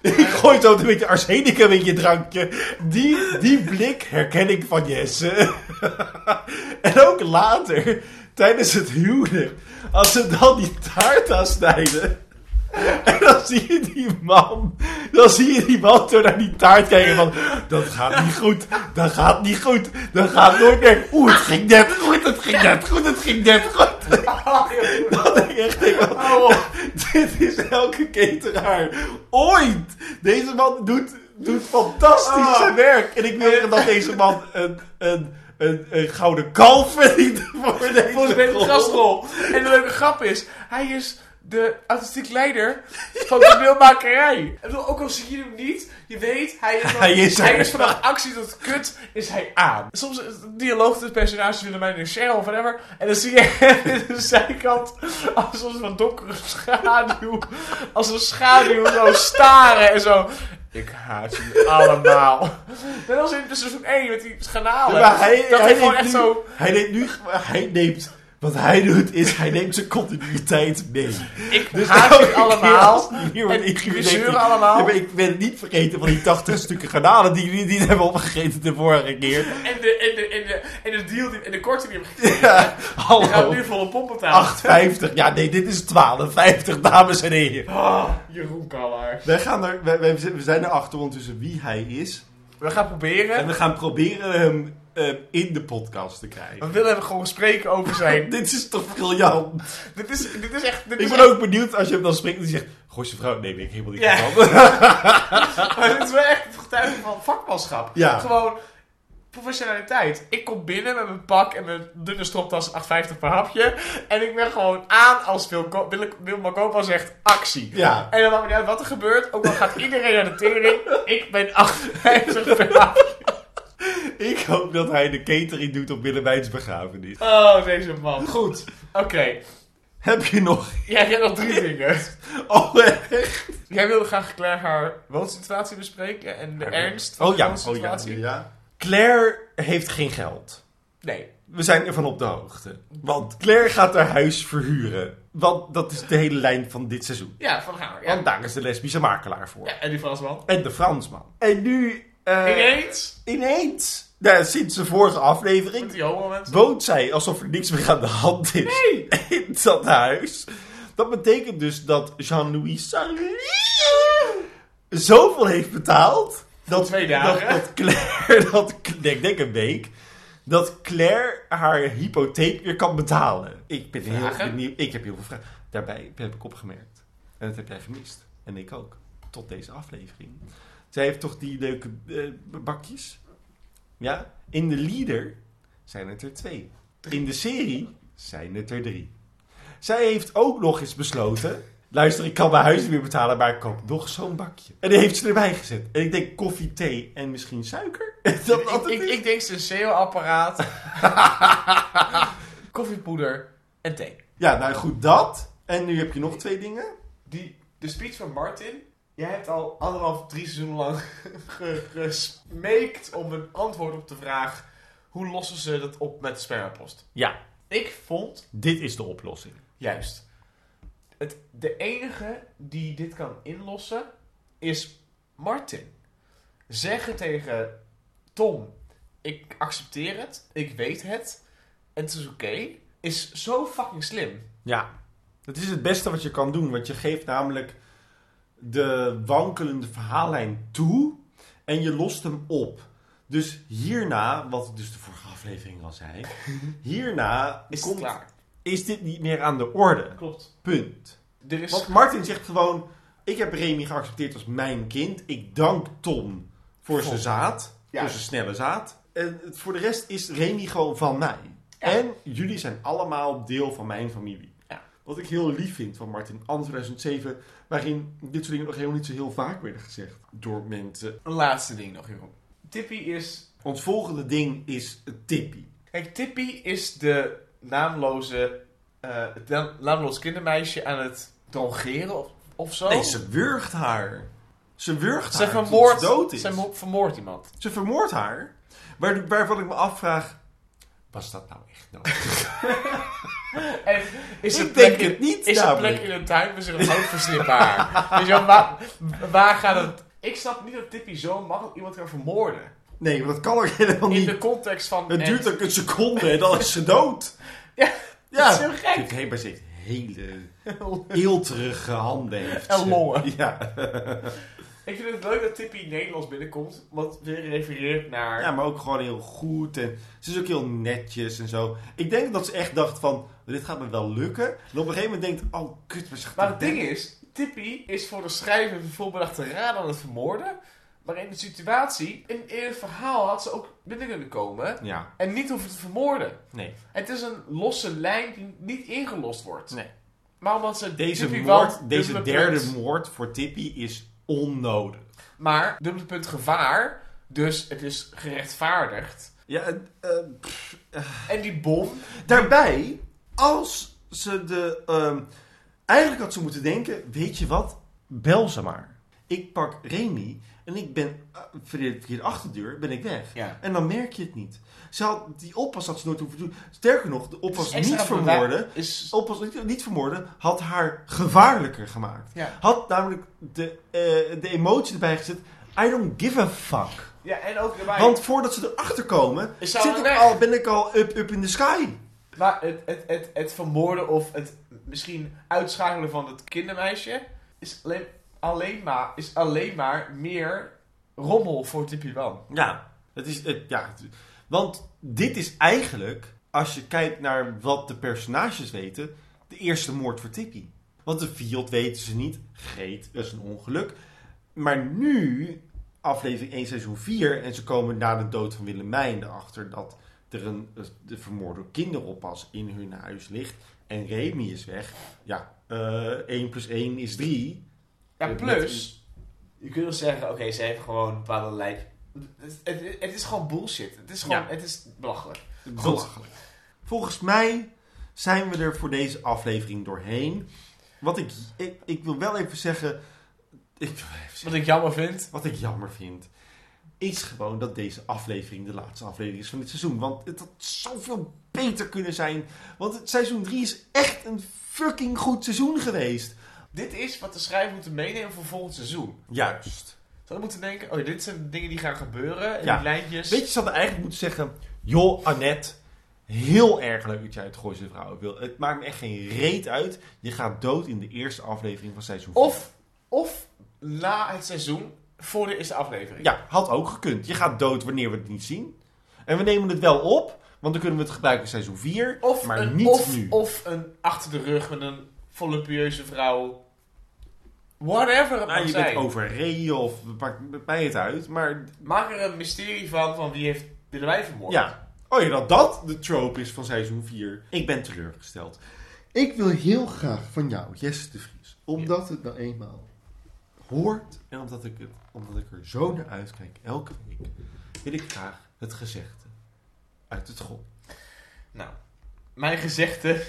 Ik gooi zo een beetje arsenicum in je drankje. Die, die blik herken ik van Jesse. en ook later, tijdens het huwelijk, als ze dan die taart aansnijden. En dan zie je die man, dan zie je die man zo naar die taart kijken van, dat gaat niet goed, dat gaat niet goed, dat gaat nooit meer. Oeh, het ging net goed, het ging net goed, het ging net goed. Dat ik echt denk van, dit is elke cateraar ooit. Deze man doet, doet fantastisch zijn werk. En ik wil dat deze man een, een, een, een gouden kalf verdient voor deze Voor deze rol. gastrol. En de leuke grap is... Hij is de artistiek leider van de. Ik bedoel, ook al zie je hem niet, je weet, hij is, van, Hij is vanaf actie tot kut, is hij aan. Soms de dialoog tussen personages willen mij een Cheryl of whatever. En dan zie je in de zijkant als een van donkere schaduw, als een schaduw zo staren en zo. Ik haat jullie allemaal. Net als in seizoen 1 met die. Ja, maar hij, dat hij, hij gewoon echt nu, zo... hij neemt nu, hij neemt, wat hij doet is, hij neemt zijn continuïteit mee. Ik Dus haat keer allemaal. hier En zeuren allemaal. Ja, maar ik ben het niet vergeten van die 80 stukken garnalen die jullie niet hebben opgegeten de vorige keer. En de, en de, en de, en de deal, die, en de korting die we gekregen. Ja, hallo. nu volle pomp betalen. 8,50. Ja, nee, dit is 12,50, dames en heren. Ah, Jeroen Kallaar. Wij gaan er, wij, wij- we zijn erachter ondertussen wie hij is. We gaan proberen. En we gaan proberen hem eh, in de podcast te krijgen. We willen hem gewoon spreken over zijn... Dit is toch briljant. dit, is, dit is echt... Dit Ik is ben echt- ook benieuwd als je hem dan spreekt en die zegt... Goh, zijn vrouw? Nee, ik helemaal niet Ja. van. Maar dit is wel echt het getuige van vakmanschap. Ja. Gewoon professionaliteit. Ik kom binnen met mijn pak en mijn dunne stropdas 8,50 per hapje. En ik ben gewoon aan als Wil Ko- Wil- Wilma Koopman zegt actie. Ja. En dan maakt het niet uit wat er gebeurt. Ook al gaat iedereen naar de tering. Ik ben 8,50 per hapje. Ik hoop dat hij de catering doet op Willemijns begrafenis. Oh, deze man. Goed. Oké. Heb je nog... Jij hebt nog drie dingen. Oh, echt? Jij wilde graag Claire haar woonsituatie bespreken en de ernst van Oh de ja, oh ja, woonsituatie. ja. Claire heeft geen geld. Nee. We zijn ervan op de hoogte. Want Claire gaat haar huis verhuren. Want dat is de hele lijn van dit seizoen. Ja, van haar. Ja. Want daar is de lesbische makelaar voor. ja en die Fransman. En de Fransman. En nu... eh, Ineens. Ineens, nou, sinds de vorige aflevering, woont zij alsof er niks meer aan de hand is Nee. in dat huis. Dat betekent dus dat Jean-Louis Sarri zoveel heeft betaald. Dat, Twee dat, dagen. dat Claire, dat, ik denk een week, dat Claire haar hypotheek weer kan betalen. Ik ben heel benieuwd. Ik heb heel veel vragen. Daarbij heb ik opgemerkt. En dat heb jij gemist. En ik ook. Tot deze aflevering. Zij heeft toch die leuke eh, bakjes? Ja? In de leader zijn het er twee. In de serie zijn het er drie. Zij heeft ook nog eens besloten... Luister, ik kan mijn huis niet meer betalen, maar ik koop nog zo'n bakje. En die heeft ze erbij gezet. En ik denk koffie, thee en misschien suiker. Dat, Ik, ik, ik denk Senseo-apparaat, koffiepoeder en thee. Ja, nou goed, dat. En nu heb je nog twee dingen. Die, de speech van Martin. Jij hebt al anderhalf, drie seizoenen lang ge- gesmeekt om een antwoord op de vraag... Hoe lossen ze dat op met de spermapost? Ja, Ik vond, dit is de oplossing. juist, het, de enige die dit kan inlossen is Martin. Zeggen tegen Tom, ik accepteer het, ik weet het, en het is oké, is zo fucking slim. Ja, het is het beste wat je kan doen. Want je geeft namelijk de wankelende verhaallijn toe en je lost hem op. Dus hierna, wat ik dus de vorige aflevering al zei, hierna Is komt, klaar? is dit niet meer aan de orde. Klopt. Punt. Er is... Want Martin zegt gewoon, ik heb Remy geaccepteerd als mijn kind. Ik dank Tom voor zijn zaad, Ja. voor zijn snelle zaad. En voor de rest is Remy gewoon van mij. Ja. En jullie zijn allemaal deel van mijn familie. Ja. Wat ik heel lief vind van Martin Anne 2007, waarin dit soort dingen nog helemaal niet zo heel vaak werden gezegd door mensen. Een laatste ding nog, Jeroen. Tippy is... Ons volgende ding is Tippy. Kijk, Tippy is de naamloze... eh het naam- naamloos kindermeisje aan het drogeren of, of zo. Nee, ze wurgt haar. Ze wurgt Ze haar ze dood is. ze mo- vermoordt iemand. Ze vermoordt haar. Waar, waarvan ik me afvraag, was dat nou echt nodig? En is Ik er plek denk in- het niet, Is er namelijk. plek in een tuin met een je wel, waar, waar gaat het... Ik snap niet dat Tippy zo makkelijk iemand kan vermoorden. Nee, maar dat kan ook helemaal In niet. de context van... Het en- duurt ook een seconde en dan is ze dood. Ja, Ja, dat is heel gek. Heeft, ze heeft hele eelterige handen. Heeft En ze. longen. Ja. Ik vind het leuk dat Tippy Nederlands binnenkomt. Wat weer refereert naar... ja, maar ook gewoon heel goed. En ze is ook heel netjes en zo. Ik denk dat ze echt dacht van, dit gaat me wel lukken. En op een gegeven moment denkt, oh kut, gaat Maar het ding is, Tippy is voor de schrijver voorbedachte raad aan het vermoorden. Maar in de situatie, in, het verhaal had ze ook binnen kunnen komen. Ja, En niet hoeven te vermoorden. nee. Het is een losse lijn die niet ingelost wordt. Nee. Maar omdat ze Deze, Tippy moord, deze derde punt- moord voor Tippy is onnodig. Maar dubbele punt gevaar. Dus het is gerechtvaardigd. Ja, pff, En die bom. daarbij, als ze de... ehm, eigenlijk had ze moeten denken, weet je wat? Bel ze maar. Ik pak Remy en ik ben via de via de achterdeur ben ik weg. Ja. En dan merk je het niet. Ze had, die oppas had ze nooit hoeven doen. Sterker nog, de oppas niet vermoorden... Is, oppas niet, niet vermoorden had haar gevaarlijker gemaakt. ja. Had namelijk de, eh, de emotie erbij gezet. I don't give a fuck. ja, en ook erbij. Want voordat ze erachter komen, zit ik al, ben ik al up, up in the sky. Maar het, het, het, het vermoorden of het misschien uitschakelen van het kindermeisje is alleen, alleen, maar, is alleen maar meer rommel voor Tippy Wan. Ja, het is, het, ja, want dit is eigenlijk, als je kijkt naar wat de personages weten, de eerste moord voor Tippy. Want de Fiat weten ze niet. Greet, is een ongeluk. Maar nu, aflevering 1, seizoen 4, en ze komen na de dood van Willemijn erachter dat er een de vermoorde kinderoppas in hun huis ligt. En Remy is weg. Ja, eh 1 plus 1 is 3. Ja, Met- plus, je kunt wel zeggen, oké, ze heeft gewoon een bepaalde lijk. Het, het, het is gewoon bullshit. Het is gewoon, Ja. het is belachelijk. Belachelijk. Volgens mij zijn we er voor deze aflevering doorheen. Wat ik, ik, ik wil wel even zeggen, ik wil even Wat zeggen. ik jammer vind. Wat ik jammer vind, is gewoon dat deze aflevering de laatste aflevering is van dit seizoen. Want het had zoveel beter kunnen zijn. Want het seizoen 3 is echt een fucking goed seizoen geweest. Dit is wat de schrijver moeten meenemen voor volgend seizoen. Juist. Ze moeten denken, oh, dit zijn dingen die gaan gebeuren. En Ja. die lijntjes. Weet je, ze hadden eigenlijk moeten zeggen... Joh, Annette, heel erg leuk dat jij het Gooise Vrouwen wil. Het maakt me echt geen reet uit. Je gaat dood in de eerste aflevering van seizoen 4. Of, of na het seizoen, voor de eerste aflevering. Ja, had ook gekund. Je gaat dood wanneer we het niet zien. En we nemen het wel op, want dan kunnen we het gebruiken in seizoen 4. Of, maar een, niet of, nu. of een achter de rug met een voluptueuze vrouw. Whatever het nou, mag je zijn. bent overreden of het maakt mij het uit. Maar Maak er een mysterie van, van wie heeft Willemijn vermoord. ja, oh ja, dat dat de trope is van seizoen 4. Ik ben teleurgesteld. Ik wil heel graag van jou, Jesse de Vries, omdat het nou eenmaal hoort en omdat ik, het, omdat ik er zo naar uitkijk elke week, wil ik graag het gezegde uit het gooi. Nou, mijn gezegde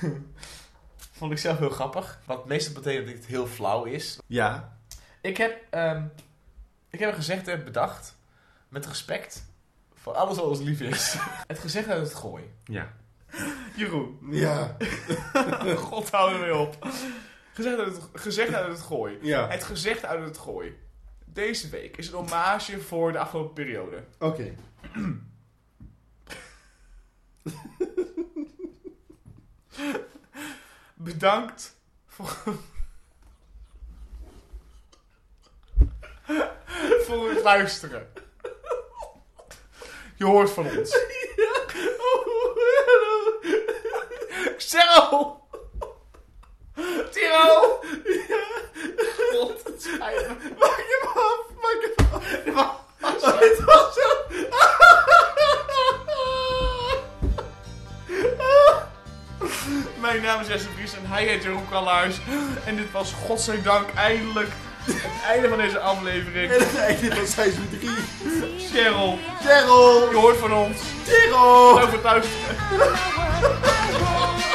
vond ik zelf heel grappig. Wat meestal betekent dat het heel flauw is. Ja, Ik heb, ehm, ik heb een gezegde bedacht. Met respect voor alles wat ons lief is. het gezegde uit het gooi. ja. Jeroen. Ja. God hou er mee op. Gezegd uit, het, gezegd uit het gooi. Ja. Het gezegd uit het gooi. Deze week is een hommage voor de afgelopen periode. Oké. Bedankt voor... voor het luisteren. Je hoort van ons. Cheryl! Tiro! God, het spijt me. Maak hem af, maak hem af. Dit was zo... Mijn naam is Jesse Vries en hij heet Jeroen Kallaars. En dit was godzijdank eindelijk het einde van deze aflevering. En het einde van seizoen 3. Cheryl, Cheryl! je hoort van ons. Cheryl! Bedankt voor het luisteren.